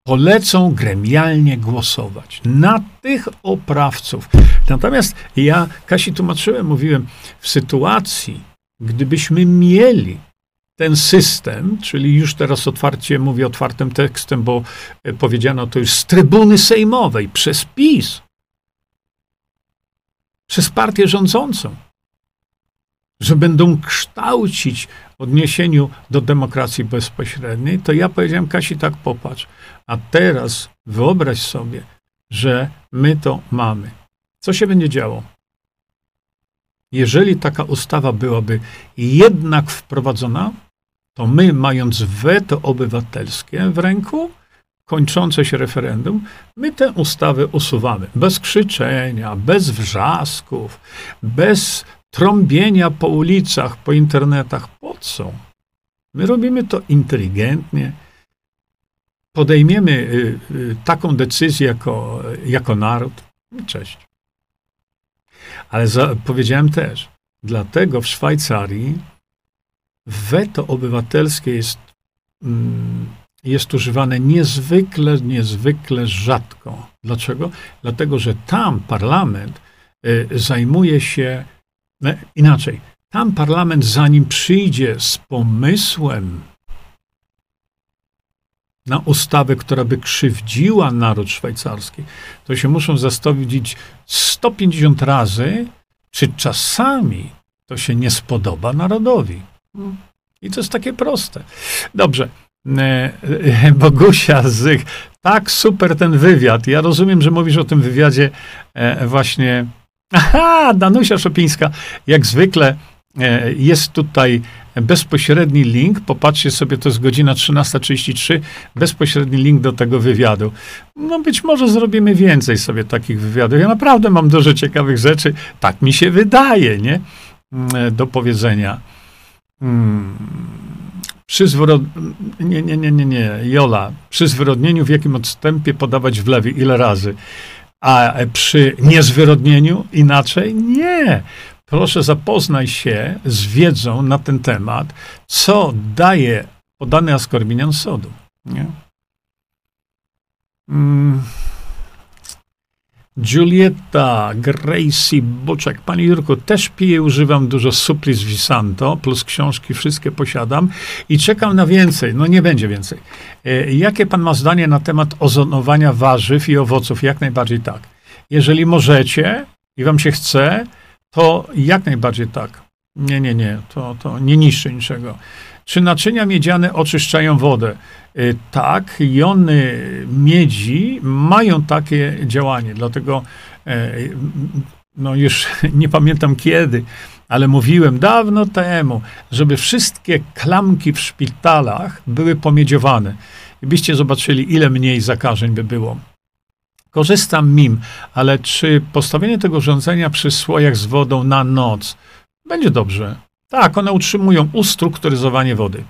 polecą gremialnie głosować na tych oprawców. Natomiast ja Kasi tłumaczyłem, mówiłem, w sytuacji, gdybyśmy mieli ten system, czyli już teraz otwarcie mówię otwartym tekstem, bo e, powiedziano to już z trybuny sejmowej przez PiS, przez partię rządzącą, że będą kształcić w odniesieniu do demokracji bezpośredniej, to ja powiedziałem Kasi tak popatrz, a teraz wyobraź sobie, że my to mamy. Co się będzie działo? Jeżeli taka ustawa byłaby jednak wprowadzona, to my, mając weto obywatelskie w ręku, kończące się referendum, my tę ustawę usuwamy. Bez krzyczenia, bez wrzasków, bez trąbienia po ulicach, po internetach. Po co? My robimy to inteligentnie. Podejmiemy y, y, taką decyzję jako, jako naród. Cześć. Ale za, powiedziałem też, dlatego w Szwajcarii weto obywatelskie jest, mm, jest używane niezwykle, niezwykle rzadko. Dlaczego? Dlatego, że tam parlament y, zajmuje się no, inaczej. Tam parlament, zanim przyjdzie z pomysłem na ustawę, która by krzywdziła naród szwajcarski, to się muszą zastanowić 150 razy, czy czasami to się nie spodoba narodowi. I to jest takie proste. Dobrze. E, e, Bogusia z tak super ten wywiad. Ja rozumiem, że mówisz o tym wywiadzie e, właśnie. Aha, Danusia Szopińska, jak zwykle jest tutaj bezpośredni link. Popatrzcie sobie, to jest godzina 13.33. Bezpośredni link do tego wywiadu. No być może zrobimy więcej sobie takich wywiadów. Ja naprawdę mam dużo ciekawych rzeczy. Tak mi się wydaje, nie? Mm, do powiedzenia. Hmm. Przy zwrot... Nie, nie, nie, nie, nie. Jola. Przy zwyrodnieniu w jakim odstępie podawać wlewy? Ile razy? A przy niezwyrodnieniu inaczej? Nie. Proszę zapoznaj się z wiedzą na ten temat, co daje podany askorbinian sodu. Nie? Hmm. Giulietta, Gracie, Boczek. Panie Jurku, też piję, używam dużo Suplis Visanto, plus książki wszystkie posiadam i czekam na więcej. No nie będzie więcej. E, jakie pan ma zdanie na temat ozonowania warzyw i owoców? Jak najbardziej tak. Jeżeli możecie i wam się chce, to jak najbardziej tak. Nie, nie, nie, to, to nie niszczy niczego. Czy naczynia miedziane oczyszczają wodę? Y, tak, jony miedzi mają takie działanie, dlatego e, no już [laughs] nie pamiętam kiedy, ale mówiłem dawno temu, żeby wszystkie klamki w szpitalach były pomiedziowane. Byście zobaczyli, ile mniej zakażeń by było. Korzystam MIM, ale czy postawienie tego urządzenia przy słojach z wodą na noc będzie dobrze? Tak, one utrzymują ustrukturyzowanie wody.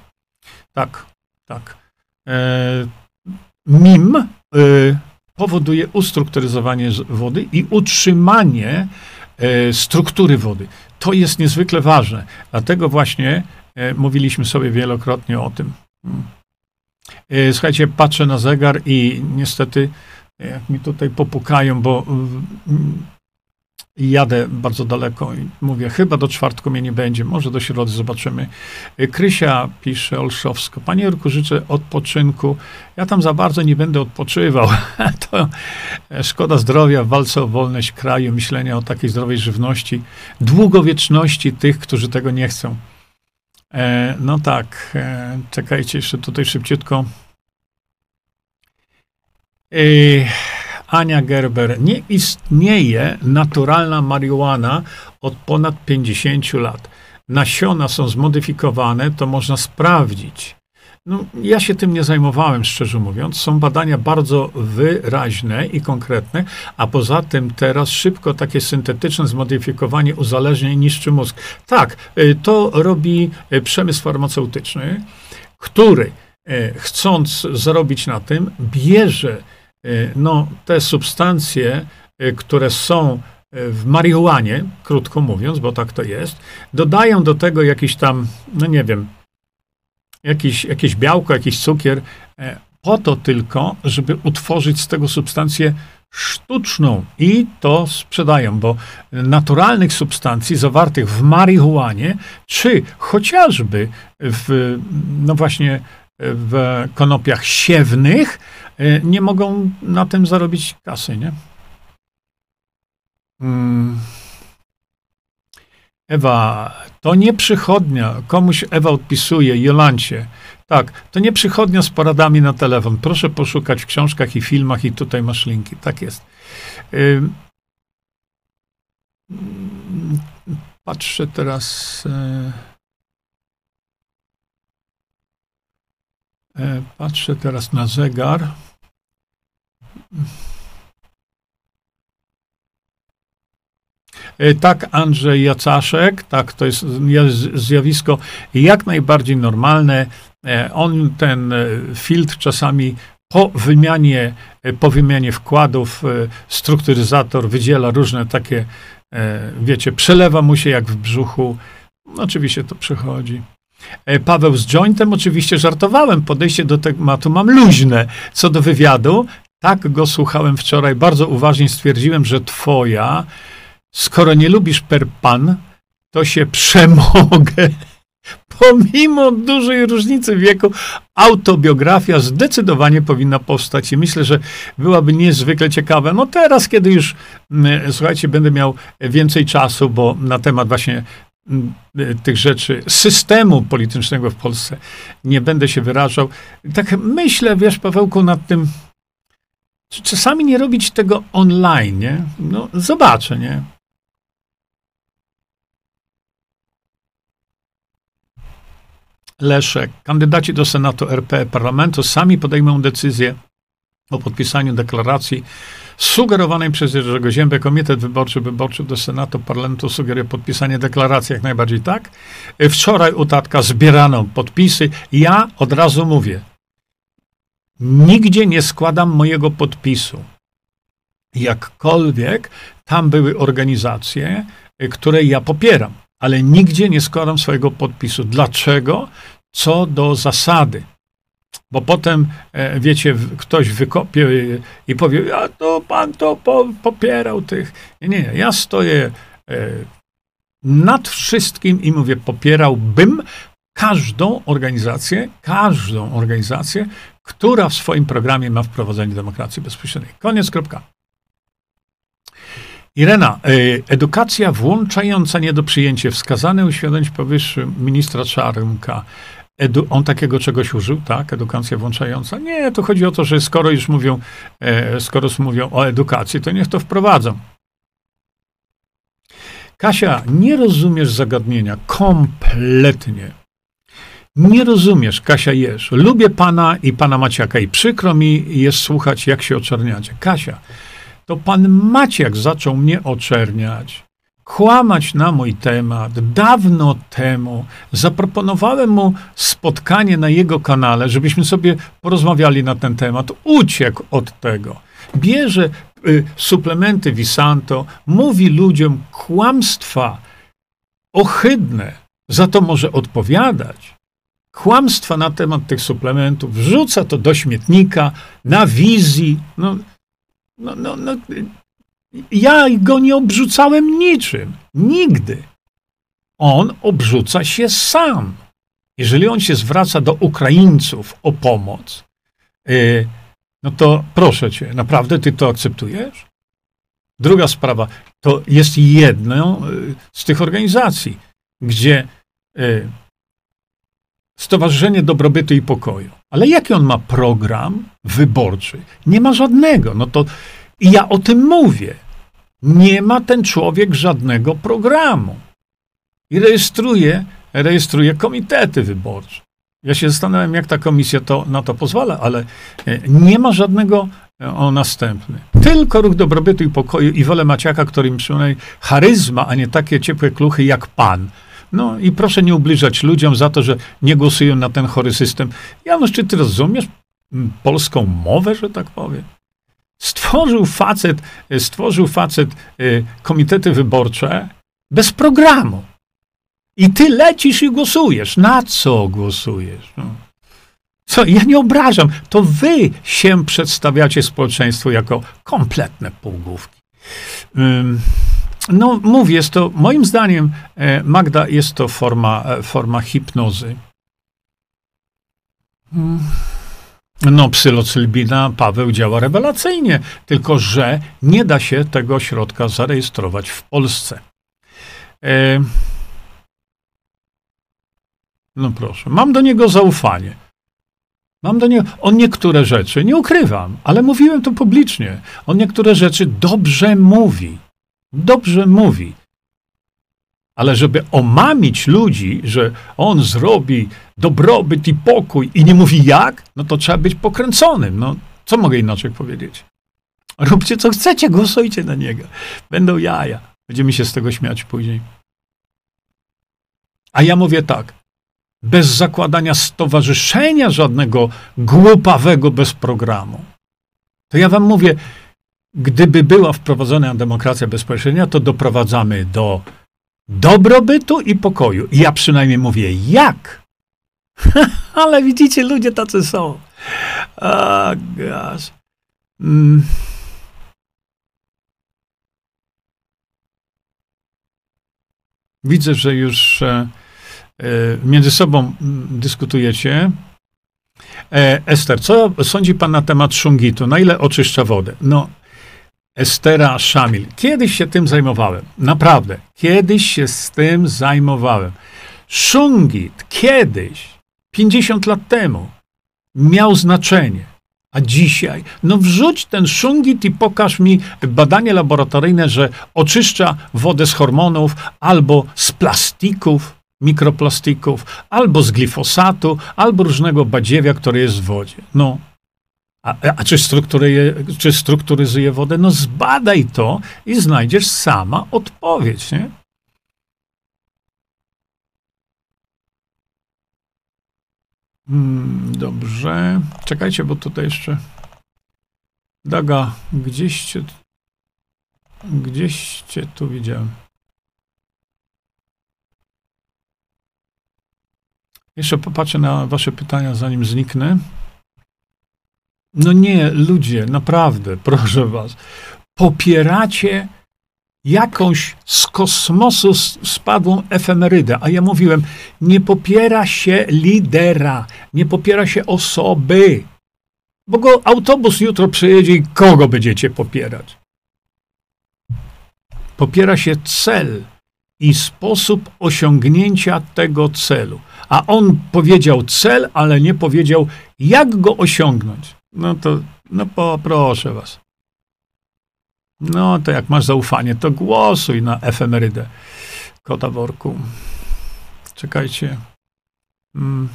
Tak, tak. E, MIM e, powoduje ustrukturyzowanie wody i utrzymanie e, struktury wody. To jest niezwykle ważne. Dlatego właśnie mówiliśmy sobie wielokrotnie o tym. Hmm. Słuchajcie, patrzę na zegar i niestety, jak mi tutaj popukają, bo jadę bardzo daleko i mówię, chyba do czwartku mnie nie będzie, może do środy zobaczymy. Krysia pisze Olszowsko, Panie Jurku, życzę odpoczynku. Ja tam za bardzo nie będę odpoczywał. [laughs] to szkoda zdrowia w walce o wolność kraju, myślenia o takiej zdrowej żywności, długowieczności tych, którzy tego nie chcą. E, no tak, e, czekajcie jeszcze tutaj szybciutko. E, Ania Gerber, nie istnieje naturalna marihuana od ponad 50 lat. Nasiona są zmodyfikowane, to można sprawdzić. No, ja się tym nie zajmowałem, szczerze mówiąc. Są badania bardzo wyraźne i konkretne, a poza tym teraz szybko takie syntetyczne zmodyfikowanie uzależnień niszczy mózg. Tak, y, to robi y, przemysł farmaceutyczny, który y, chcąc zarobić na tym, bierze no, te substancje, y, które są y, w marihuanie, krótko mówiąc, bo tak to jest, dodają do tego jakiś tam, no nie wiem, jakiś, jakieś białko, jakiś cukier, po to tylko, żeby utworzyć z tego substancję sztuczną. I to sprzedają, bo naturalnych substancji zawartych w marihuanie, czy chociażby w, no właśnie, w konopiach siewnych, E, nie mogą na tym zarobić kasy, nie? Hmm. Ewa, to nie przychodnia. Komuś Ewa odpisuje, Jolancie. Tak, to nie przychodnia z poradami na telefon. Proszę poszukać w książkach i filmach i tutaj masz linki. Tak jest. Patrzę teraz. E, e, patrzę teraz na zegar. E, tak, Andrzej Jacaszek, tak, to jest zjawisko jak najbardziej normalne. On ten filtr czasami po wymianie, po wymianie wkładów strukturyzator wydziela różne takie E, wiecie, przelewa mu się jak w brzuchu. Oczywiście to przychodzi. E, Paweł z jointem, oczywiście żartowałem, podejście do tematu mam luźne. Co do wywiadu, tak go słuchałem wczoraj, bardzo uważnie stwierdziłem, że twoja, skoro nie lubisz per pan, to się przemogę [laughs] pomimo dużej różnicy wieku, autobiografia zdecydowanie powinna powstać i myślę, że byłaby niezwykle ciekawa. No teraz, kiedy już, mm, słuchajcie, będę miał więcej czasu, bo na temat właśnie mm, tych rzeczy, systemu politycznego w Polsce nie będę się wyrażał. Tak myślę, wiesz, Pawełku, nad tym, czasami nie robić tego online, nie? No, zobaczę, nie? Leszek, kandydaci do Senatu RP Parlamentu sami podejmą decyzję o podpisaniu deklaracji sugerowanej przez Jerzego Ziębę. Komitet Wyborczy Wyborczy do Senatu Parlamentu sugeruje podpisanie deklaracji, jak najbardziej tak. Wczoraj u Tatka zbierano podpisy. Ja od razu mówię, nigdzie nie składam mojego podpisu. Jakkolwiek tam były organizacje, które ja popieram ale nigdzie nie składam swojego podpisu. Dlaczego? Co do zasady. Bo potem, e, wiecie, ktoś wykopie i powie, a to pan to po, popierał tych. Nie, nie, ja stoję e, nad wszystkim i mówię, popierałbym każdą organizację, każdą organizację, która w swoim programie ma wprowadzenie demokracji bezpośredniej. Koniec, kropka. Irena, y, edukacja włączająca nie do przyjęcia. Wskazane uświadomić powyższy ministra Czarnka. Edu, on takiego czegoś użył, tak? Edukacja włączająca? Nie, to chodzi o to, że skoro już mówią, e, skoro mówią o edukacji, to niech to wprowadzą. Kasia, nie rozumiesz zagadnienia kompletnie. Nie rozumiesz, Kasia Jesz. Lubię pana i pana Maciaka i przykro mi jest słuchać, jak się oczerniacie. Kasia, to pan Maciek zaczął mnie oczerniać, kłamać na mój temat. Dawno temu zaproponowałem mu spotkanie na jego kanale, żebyśmy sobie porozmawiali na ten temat. Uciekł od tego. Bierze y, suplementy Visanto, mówi ludziom kłamstwa ohydne, za to może odpowiadać. Kłamstwa na temat tych suplementów, wrzuca to do śmietnika, na wizji. No, no, no, no, ja go nie obrzucałem niczym. Nigdy. On obrzuca się sam. Jeżeli on się zwraca do Ukraińców o pomoc, yy, no to proszę cię, naprawdę ty to akceptujesz? Druga sprawa, to jest jedną yy, z tych organizacji, gdzie yy, Stowarzyszenie Dobrobytu i Pokoju. Ale jaki on ma program wyborczy? Nie ma żadnego. No to i ja o tym mówię. Nie ma ten człowiek żadnego programu. I rejestruje, rejestruje komitety wyborcze. Ja się zastanawiam, jak ta komisja to, na to pozwala, ale e, nie ma żadnego e, o następny. Tylko ruch dobrobytu i pokoju i wolę Maciaka, którym przynajmniej charyzma, a nie takie ciepłe kluchy jak pan. No i proszę nie ubliżać ludziom za to, że nie głosują na ten chory system. Janusz, czy ty rozumiesz polską mowę, że tak powiem? Stworzył facet, stworzył facet y, komitety wyborcze bez programu. I ty lecisz i głosujesz. Na co głosujesz? No. Co? Ja nie obrażam. To wy się przedstawiacie społeczeństwu jako kompletne półgłówki. No, mówię, jest to, moim zdaniem, e, Magda, jest to forma, e, forma hipnozy. Hmm. No, psylocylbina Paweł działa rewelacyjnie, tylko że nie da się tego środka zarejestrować w Polsce. E... No proszę, mam do niego zaufanie. Mam do niego, on niektóre rzeczy, nie ukrywam, ale mówiłem to publicznie, on niektóre rzeczy dobrze mówi dobrze mówi. Ale żeby omamić ludzi, że on zrobi dobrobyt i pokój i nie mówi jak, no to trzeba być pokręconym. No, co mogę inaczej powiedzieć? Róbcie co chcecie, głosujcie na niego. Będą jaja. Będziemy się z tego śmiać później. A ja mówię tak. Bez zakładania stowarzyszenia żadnego głupawego bez programu. To ja wam mówię, gdyby była wprowadzona demokracja bezpośrednia, to doprowadzamy do dobrobytu i pokoju. Ja przynajmniej mówię, jak? [laughs] Ale widzicie, ludzie tacy są. A, gosh. Mm. Widzę, że już e, e, między sobą dyskutujecie. E, Ester, co sądzi pan na temat szungitu? Na ile oczyszcza wodę? No, Estera Szamil. Kiedyś się tym zajmowałem. Naprawdę. Kiedyś się z tym zajmowałem. Szungit kiedyś, 50 lat temu, miał znaczenie. A dzisiaj, no wrzuć ten szungit i pokaż mi badanie laboratoryjne, że oczyszcza wodę z hormonów albo z plastików, mikroplastików, albo z glifosatu, albo różnego badziewia, który jest w wodzie. No, a, a czy, strukturuje, czy strukturyzuje wodę? No zbadaj to i znajdziesz sama odpowiedź, nie? Hmm, dobrze. Czekajcie, bo tutaj jeszcze. Daga, gdzieś cię, gdzieś cię tu widziałem. Jeszcze popatrzę na Wasze pytania, zanim zniknę. No nie, ludzie, naprawdę, [laughs] proszę Was. Popieracie jakąś z kosmosu spadłą efemerydę. A ja mówiłem, nie popiera się lidera, nie popiera się osoby. Bo go autobus jutro przyjedzie i kogo będziecie popierać? Popiera się cel i sposób osiągnięcia tego celu. A on powiedział cel, ale nie powiedział, jak go osiągnąć. No to, no poproszę was. No to jak masz zaufanie, to głosuj na efemerydę kota worku. Czekajcie. Mm.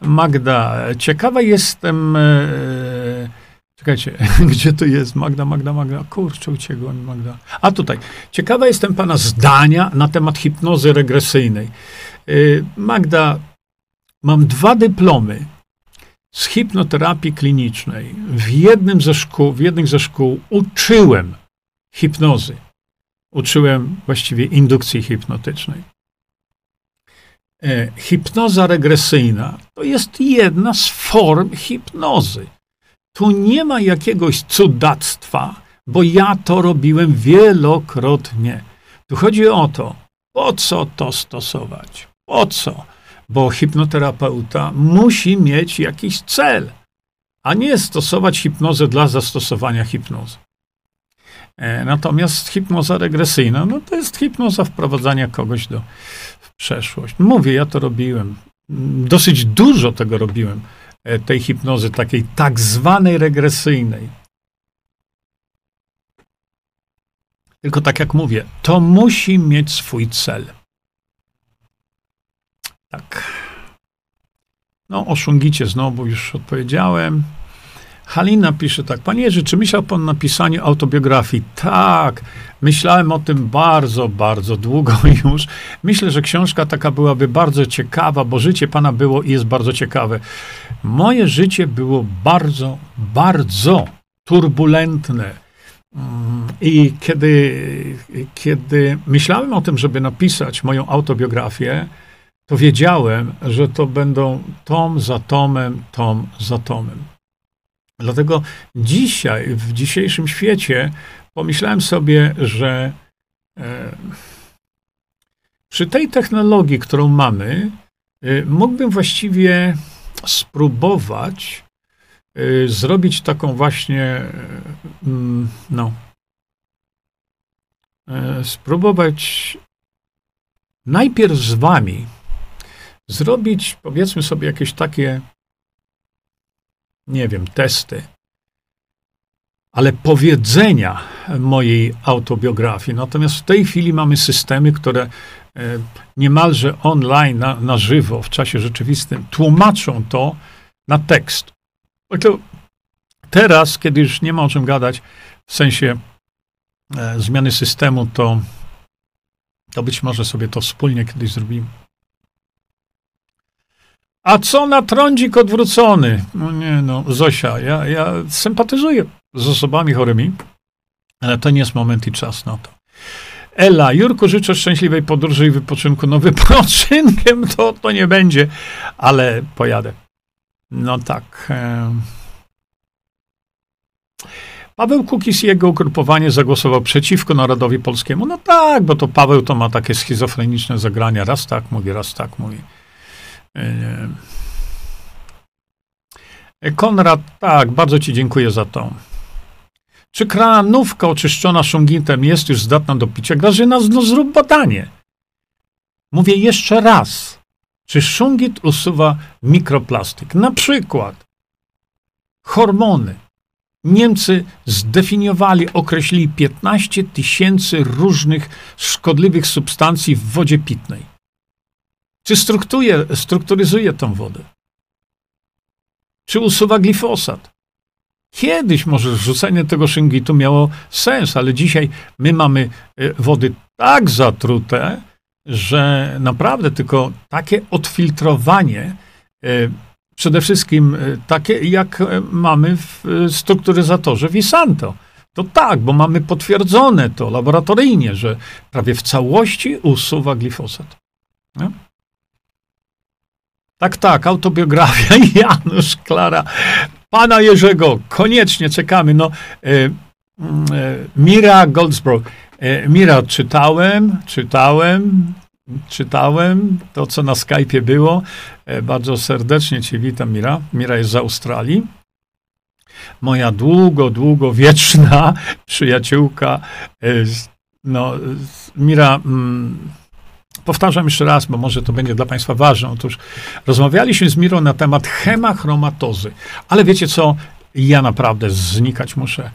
Magda, ciekawa jestem. E, czekajcie, [laughs] gdzie to jest? Magda, Magda, Magda. Kurczę, uciekła mi Magda. A tutaj. Ciekawa jestem pana zdania na temat hipnozy regresyjnej. E, Magda, mam dwa dyplomy z hipnoterapii klinicznej. W jednym ze szkół, w jednych ze szkół uczyłem hipnozy. Uczyłem właściwie indukcji hipnotycznej. E, hipnoza regresyjna to jest jedna z form hipnozy. Tu nie ma jakiegoś cudactwa, bo ja to robiłem wielokrotnie. Tu chodzi o to, po co to stosować? Po co? bo hipnoterapeuta musi mieć jakiś cel, a nie stosować hipnozę dla zastosowania hipnozy. E, natomiast hipnoza regresyjna, no to jest hipnoza wprowadzania kogoś do w przeszłość. Mówię, ja to robiłem. Dosyć dużo tego robiłem, e, tej hipnozy takiej tak zwanej regresyjnej. Tylko tak jak mówię, to musi mieć swój cel. Tak. No, o Szungicie znowu już odpowiedziałem. Halina pisze tak. Panie Jerzy, czy myślał pan o napisaniu autobiografii? Tak, myślałem o tym bardzo, bardzo długo [laughs] już. Myślę, że książka taka byłaby bardzo ciekawa, bo życie pana było i jest bardzo ciekawe. Moje życie było bardzo, bardzo turbulentne. Mm, I kiedy, kiedy myślałem o tym, żeby napisać moją autobiografię, to wiedziałem, że to będą tom za tomem, tom za tomem. Dlatego dzisiaj, w dzisiejszym świecie, pomyślałem sobie, że e, przy tej technologii, którą mamy, e, mógłbym właściwie spróbować e, zrobić taką właśnie, mm, no, spróbować najpierw z wami zrobić, powiedzmy sobie, jakieś takie, nie wiem, testy. ale powiedzenia mojej autobiografii. Natomiast w tej chwili mamy systemy, które e, niemalże online, na, na żywo, w czasie rzeczywistym, tłumaczą to na tekst. To teraz, kiedy już nie ma o czym gadać, w sensie e, zmiany systemu, to, to być może sobie to wspólnie kiedyś zrobimy. A co na trądzik odwrócony? No nie no, Zosia, ja, ja sympatyzuję z osobami chorymi, ale to nie jest moment i czas na to. Ela, Jurku, życzę szczęśliwej podróży i wypoczynku. No [laughs] wypoczynkiem to, to nie będzie, ale pojadę. No tak. Paweł Kukis i jego ugrupowanie zagłosował przeciwko narodowi polskiemu. No tak, bo to Paweł to ma takie schizofreniczne zagrania. Raz tak mówi, raz tak mówi. E... Konrad, tak, bardzo Ci dziękuję za to. Czy kranówka oczyszczona szungitem jest już zdatna do picia? Grażyna, no zrób badanie. Mówię jeszcze raz. Czy szungit usuwa mikroplastik? Na przykład hormony. Niemcy zdefiniowali, określili 15 tysięcy różnych szkodliwych substancji w wodzie pitnej. Czy strukturyzuje tą wodę? Czy usuwa glifosat? Kiedyś może rzucenie tego szyngitu miało sens, ale dzisiaj my mamy e, wody tak zatrute, że naprawdę tylko takie odfiltrowanie, e, przede wszystkim e, takie, jak mamy w strukturyzatorze Visanto. To tak, bo mamy potwierdzone to laboratoryjnie, że prawie w całości usuwa glifosat. No? Tak, tak, autobiografia Janusz Klara pana Jerzego, koniecznie czekamy. No, e, e, Mira Goldsboro. E, Mira, czytałem, czytałem, czytałem to, co na Skype'ie było. E, bardzo serdecznie cię witam, Mira. Mira jest z Australii. Moja długo, długo wieczna przyjaciółka. E, no, Mira... Mm, Powtarzam jeszcze raz, bo może to będzie dla Państwa ważne. Otóż rozmawialiśmy z Mirą na temat hemachromatozy, ale wiecie co? Ja naprawdę znikać muszę.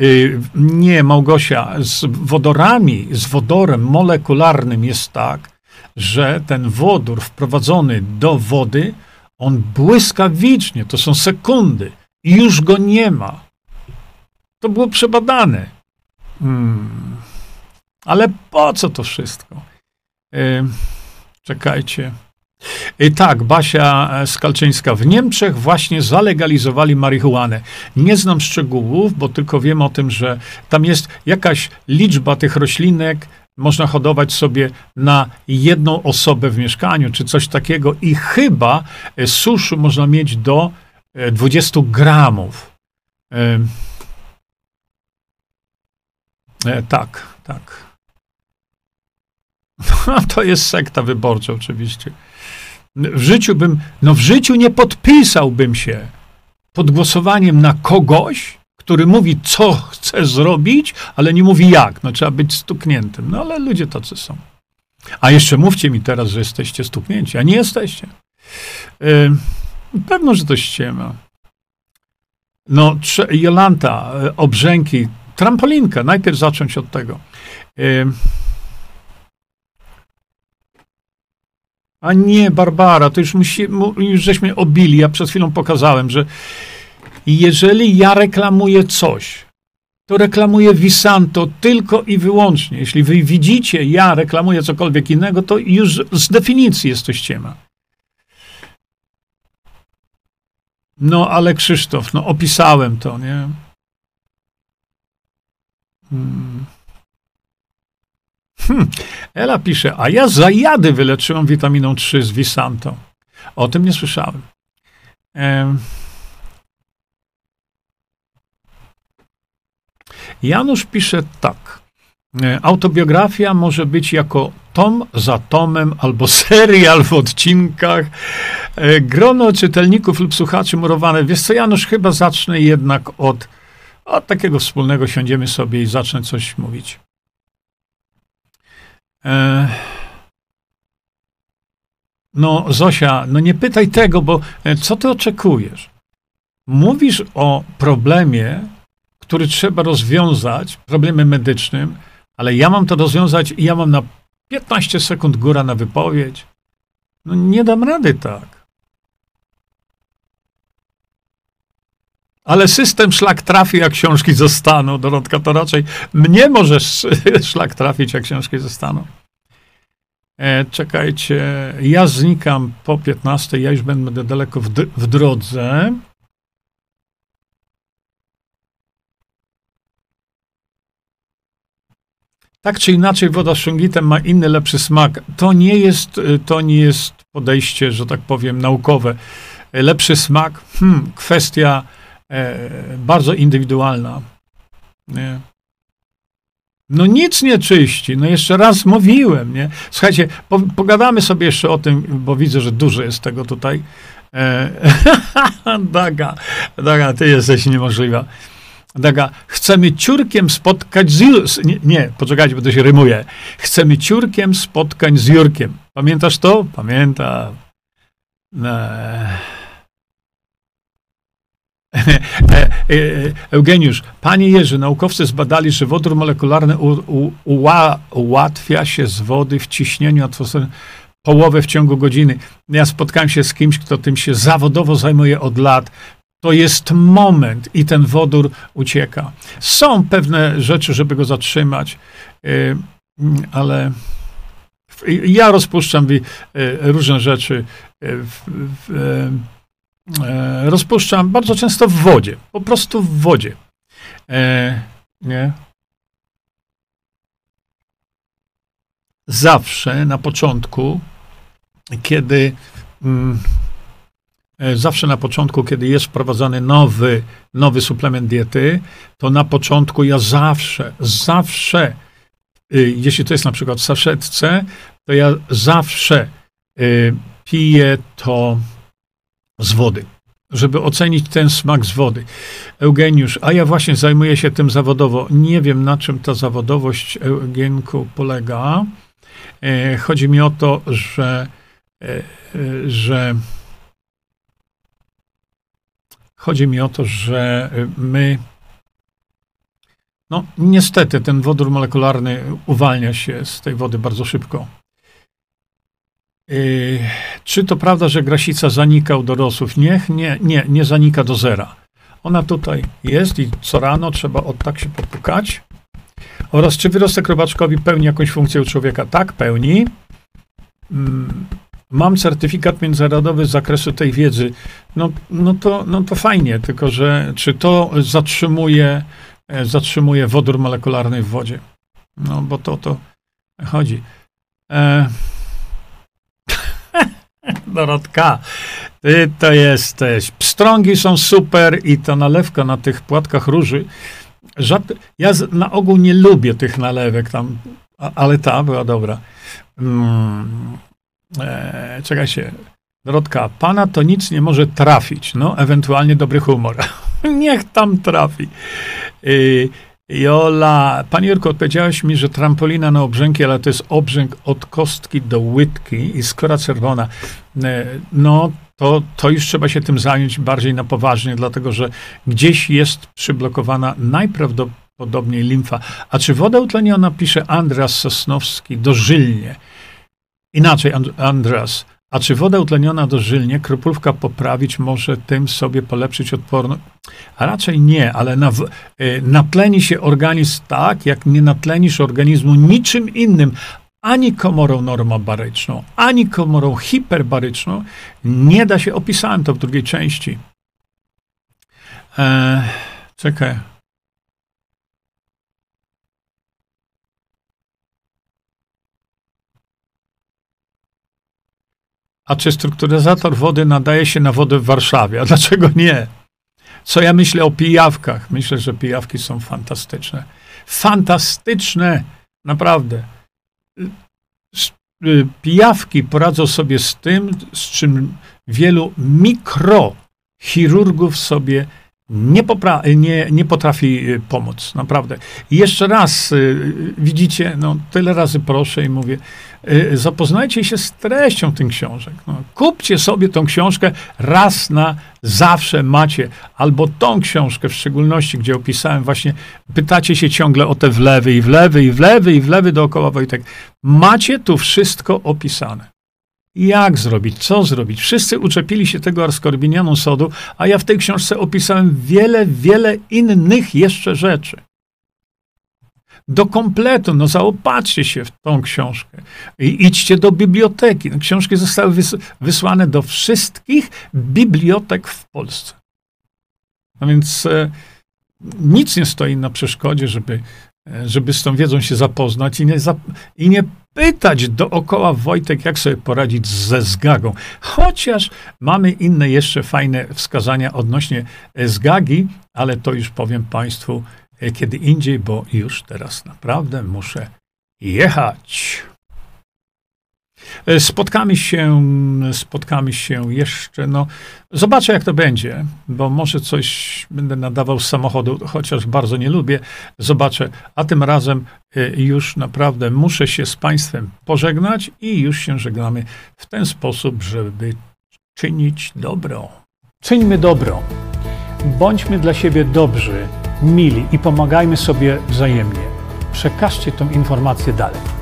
Y, nie, Małgosia, z wodorami, z wodorem molekularnym jest tak, że ten wodór wprowadzony do wody, on błyskawicznie, to są sekundy, i już go nie ma. To było przebadane. Hmm. Ale po co to wszystko? Czekajcie. Tak, Basia Skalczyńska. W Niemczech właśnie zalegalizowali marihuanę. Nie znam szczegółów, bo tylko wiem o tym, że tam jest jakaś liczba tych roślinek, można hodować sobie na jedną osobę w mieszkaniu, czy coś takiego, i chyba e, suszu można mieć do 20 e, gramów. E, tak, tak. [laughs] No, to jest sekta wyborcza oczywiście. W życiu bym, no w życiu nie podpisałbym się pod głosowaniem na kogoś, który mówi, co chce zrobić, ale nie mówi jak. No trzeba być stukniętym. No ale ludzie tacy są. A jeszcze mówcie mi teraz, że jesteście stuknięci, a nie jesteście. Yy, pewno, że to ściema. No, Jolanta, e, obrzęki, trampolinka, najpierw zacząć od tego. Yy, A nie, Barbara, to już, musi, już żeśmy obili. Ja przed chwilą pokazałem, że jeżeli ja reklamuję coś, to reklamuję Visanto tylko i wyłącznie. Jeśli wy widzicie, ja reklamuję cokolwiek innego, to już z definicji jest to ściema. No, ale Krzysztof, no opisałem to, nie? Hmm. Hmm. Ela pisze, a ja zajady wyleczyłam witaminą 3 z Visanto. O tym nie słyszałem. Janusz pisze tak. E, autobiografia może być jako tom za tomem, albo [laughs] serial w odcinkach. E, grono czytelników lub słuchaczy murowane. Wiesz co, Janusz, chyba zacznę jednak od, od takiego wspólnego, siądziemy sobie i zacznę coś mówić. E, no, Zosia, no nie pytaj tego, bo e, co ty oczekujesz? Mówisz o problemie, który trzeba rozwiązać, problemem medycznym, ale ja mam to rozwiązać i ja mam na 15 sekund góra na wypowiedź. No nie dam rady tak. Ale system szlak trafi, jak książki zostaną. Dorotka, to raczej mnie możesz [laughs] szlak trafić, jak książki zostaną. E, czekajcie, ja znikam po 15, ja już będę daleko w, w drodze. Tak czy inaczej, woda z szungitem ma inny, lepszy smak. To nie jest, to nie jest podejście, że tak powiem, naukowe. Lepszy smak, hmm, kwestia e, bardzo indywidualna. Nie. No nic nie czyści. No jeszcze raz mówiłem, nie? Słuchajcie, po, pogadamy sobie jeszcze o tym, bo widzę, że dużo jest tego tutaj. E, [laughs] Daga, Daga, ty jesteś niemożliwa. Daga, chcemy ciurkiem spotkać z nie, nie, poczekajcie, bo to się rymuje. Chcemy ciurkiem spotkań z Jurkiem. Pamiętasz to? Pamiętam. E, e, Eugeniusz, panie Jerzy, naukowcy zbadali, że wodór molekularny u, u, uła, ułatwia się z wody w ciśnieniu atmosfery połowę w ciągu godziny. Ja spotkałem się z kimś, kto tym się zawodowo zajmuje od lat to jest moment i ten wodór ucieka. Są pewne rzeczy, żeby go zatrzymać, ale ja rozpuszczam różne rzeczy. Y, rozpuszczam bardzo często w wodzie, po prostu w wodzie. E, nie? Zawsze na początku, kiedy mm, E, zawsze na początku, kiedy jest wprowadzany nowy, nowy suplement diety, to na początku ja zawsze, zawsze, y, jeśli to jest na przykład w saszetce, to ja zawsze y, piję to z wody, żeby ocenić ten smak z wody. Eugeniusz, a ja właśnie zajmuję się tym zawodowo. Nie wiem, na czym ta zawodowość, Eugenku, polega. E, chodzi mi o to, że, e, że Chodzi mi o to, że my, no niestety ten wodór molekularny uwalnia się z tej wody bardzo szybko. Yy, czy to prawda, że grasica zanika u dorosłych? Nie, nie, nie, nie zanika do zera. Ona tutaj jest i co rano trzeba od tak się popukać. Oraz czy wyrostek robaczkowi pełni jakąś funkcję u człowieka? Tak, pełni. Mm, mam certyfikat międzynarodowy z zakresu tej wiedzy, no, no, to, no to fajnie, tylko że czy to zatrzymuje, e, zatrzymuje wodór molekularny w wodzie? No, bo to to chodzi. E... [laughs] Dorotka, ty to jesteś. Pstrągi są super i ta nalewka na tych płatkach róży. Ja z, na ogół nie lubię tych nalewek tam, a, ale ta była dobra. Mm, e, czekaj się, Dorotka, pana to nic nie może trafić, no ewentualnie dobry humor. [laughs] Niech tam trafi. Y, Jola, Panie Jurko, odpowiedziałeś mi, że trampolina na obrzęki, ale to jest obrzęk od kostki do łydki i skora czerwona. E, no, to, to już trzeba się tym zająć bardziej na poważnie, dlatego że gdzieś jest przyblokowana najprawdopodobniej limfa. A czy woda utleniona, pisze Andras Sosnowski, dożylnie. Inaczej, Andras, a czy woda utleniona dożylnie, kropówka poprawić może tym sobie polepszyć odporność? A raczej nie, ale na, y, natleni się organizm tak, jak nie natlenisz organizmu niczym innym, ani komorą normobaryczną, ani komorą hiperbaryczną, nie da się, opisałem to w drugiej części. E, czekaj. A czy strukturyzator wody nadaje się na wodę w Warszawie? A dlaczego nie? Co ja myślę o pijawkach? Myślę, że pijawki są fantastyczne. Fantastyczne! Naprawdę. Y, pijawki poradzą sobie z tym, z czym wielu mikrochirurgów sobie nie, popra- nie, nie potrafi y, pomóc, naprawdę. I jeszcze raz, y, widzicie, no tyle razy proszę i mówię, y, zapoznajcie się z treścią tych książek. No, kupcie sobie tą książkę raz na zawsze macie, albo tą książkę w szczególności, gdzie opisałem właśnie, pytacie się ciągle o te wlewy i wlewy i wlewy i wlewy dookoła Wojtek. Macie tu wszystko opisane. Jak zrobić, co zrobić? Wszyscy uczepili się tego askorbinianu sodu, a ja w tej książce opisałem wiele, wiele innych jeszcze rzeczy. Do kompletu, no zaopatrzcie się w tą książkę i idźcie do biblioteki. No, książki zostały wys wysłane do wszystkich bibliotek w Polsce. No więc e, nic nie stoi na przeszkodzie, żeby żeby z tą wiedzą się zapoznać i nie, za, i nie pytać dookoła Wojtek, jak sobie poradzić ze zgagą. Chociaż mamy inne jeszcze fajne wskazania odnośnie zgagi, ale to już powiem Państwu e, kiedy indziej, bo już teraz naprawdę muszę jechać. E, spotkamy się, spotkamy się jeszcze, no, zobaczę jak to będzie, bo może coś będę nadawał z samochodu, chociaż bardzo nie lubię, zobaczę, a tym razem e, już naprawdę muszę się z Państwem pożegnać i już się żegnamy w ten sposób, żeby czynić dobro. Czyńmy dobro. Bądźmy dla siebie dobrzy, mili i pomagajmy sobie wzajemnie. Przekażcie tę informację dalej.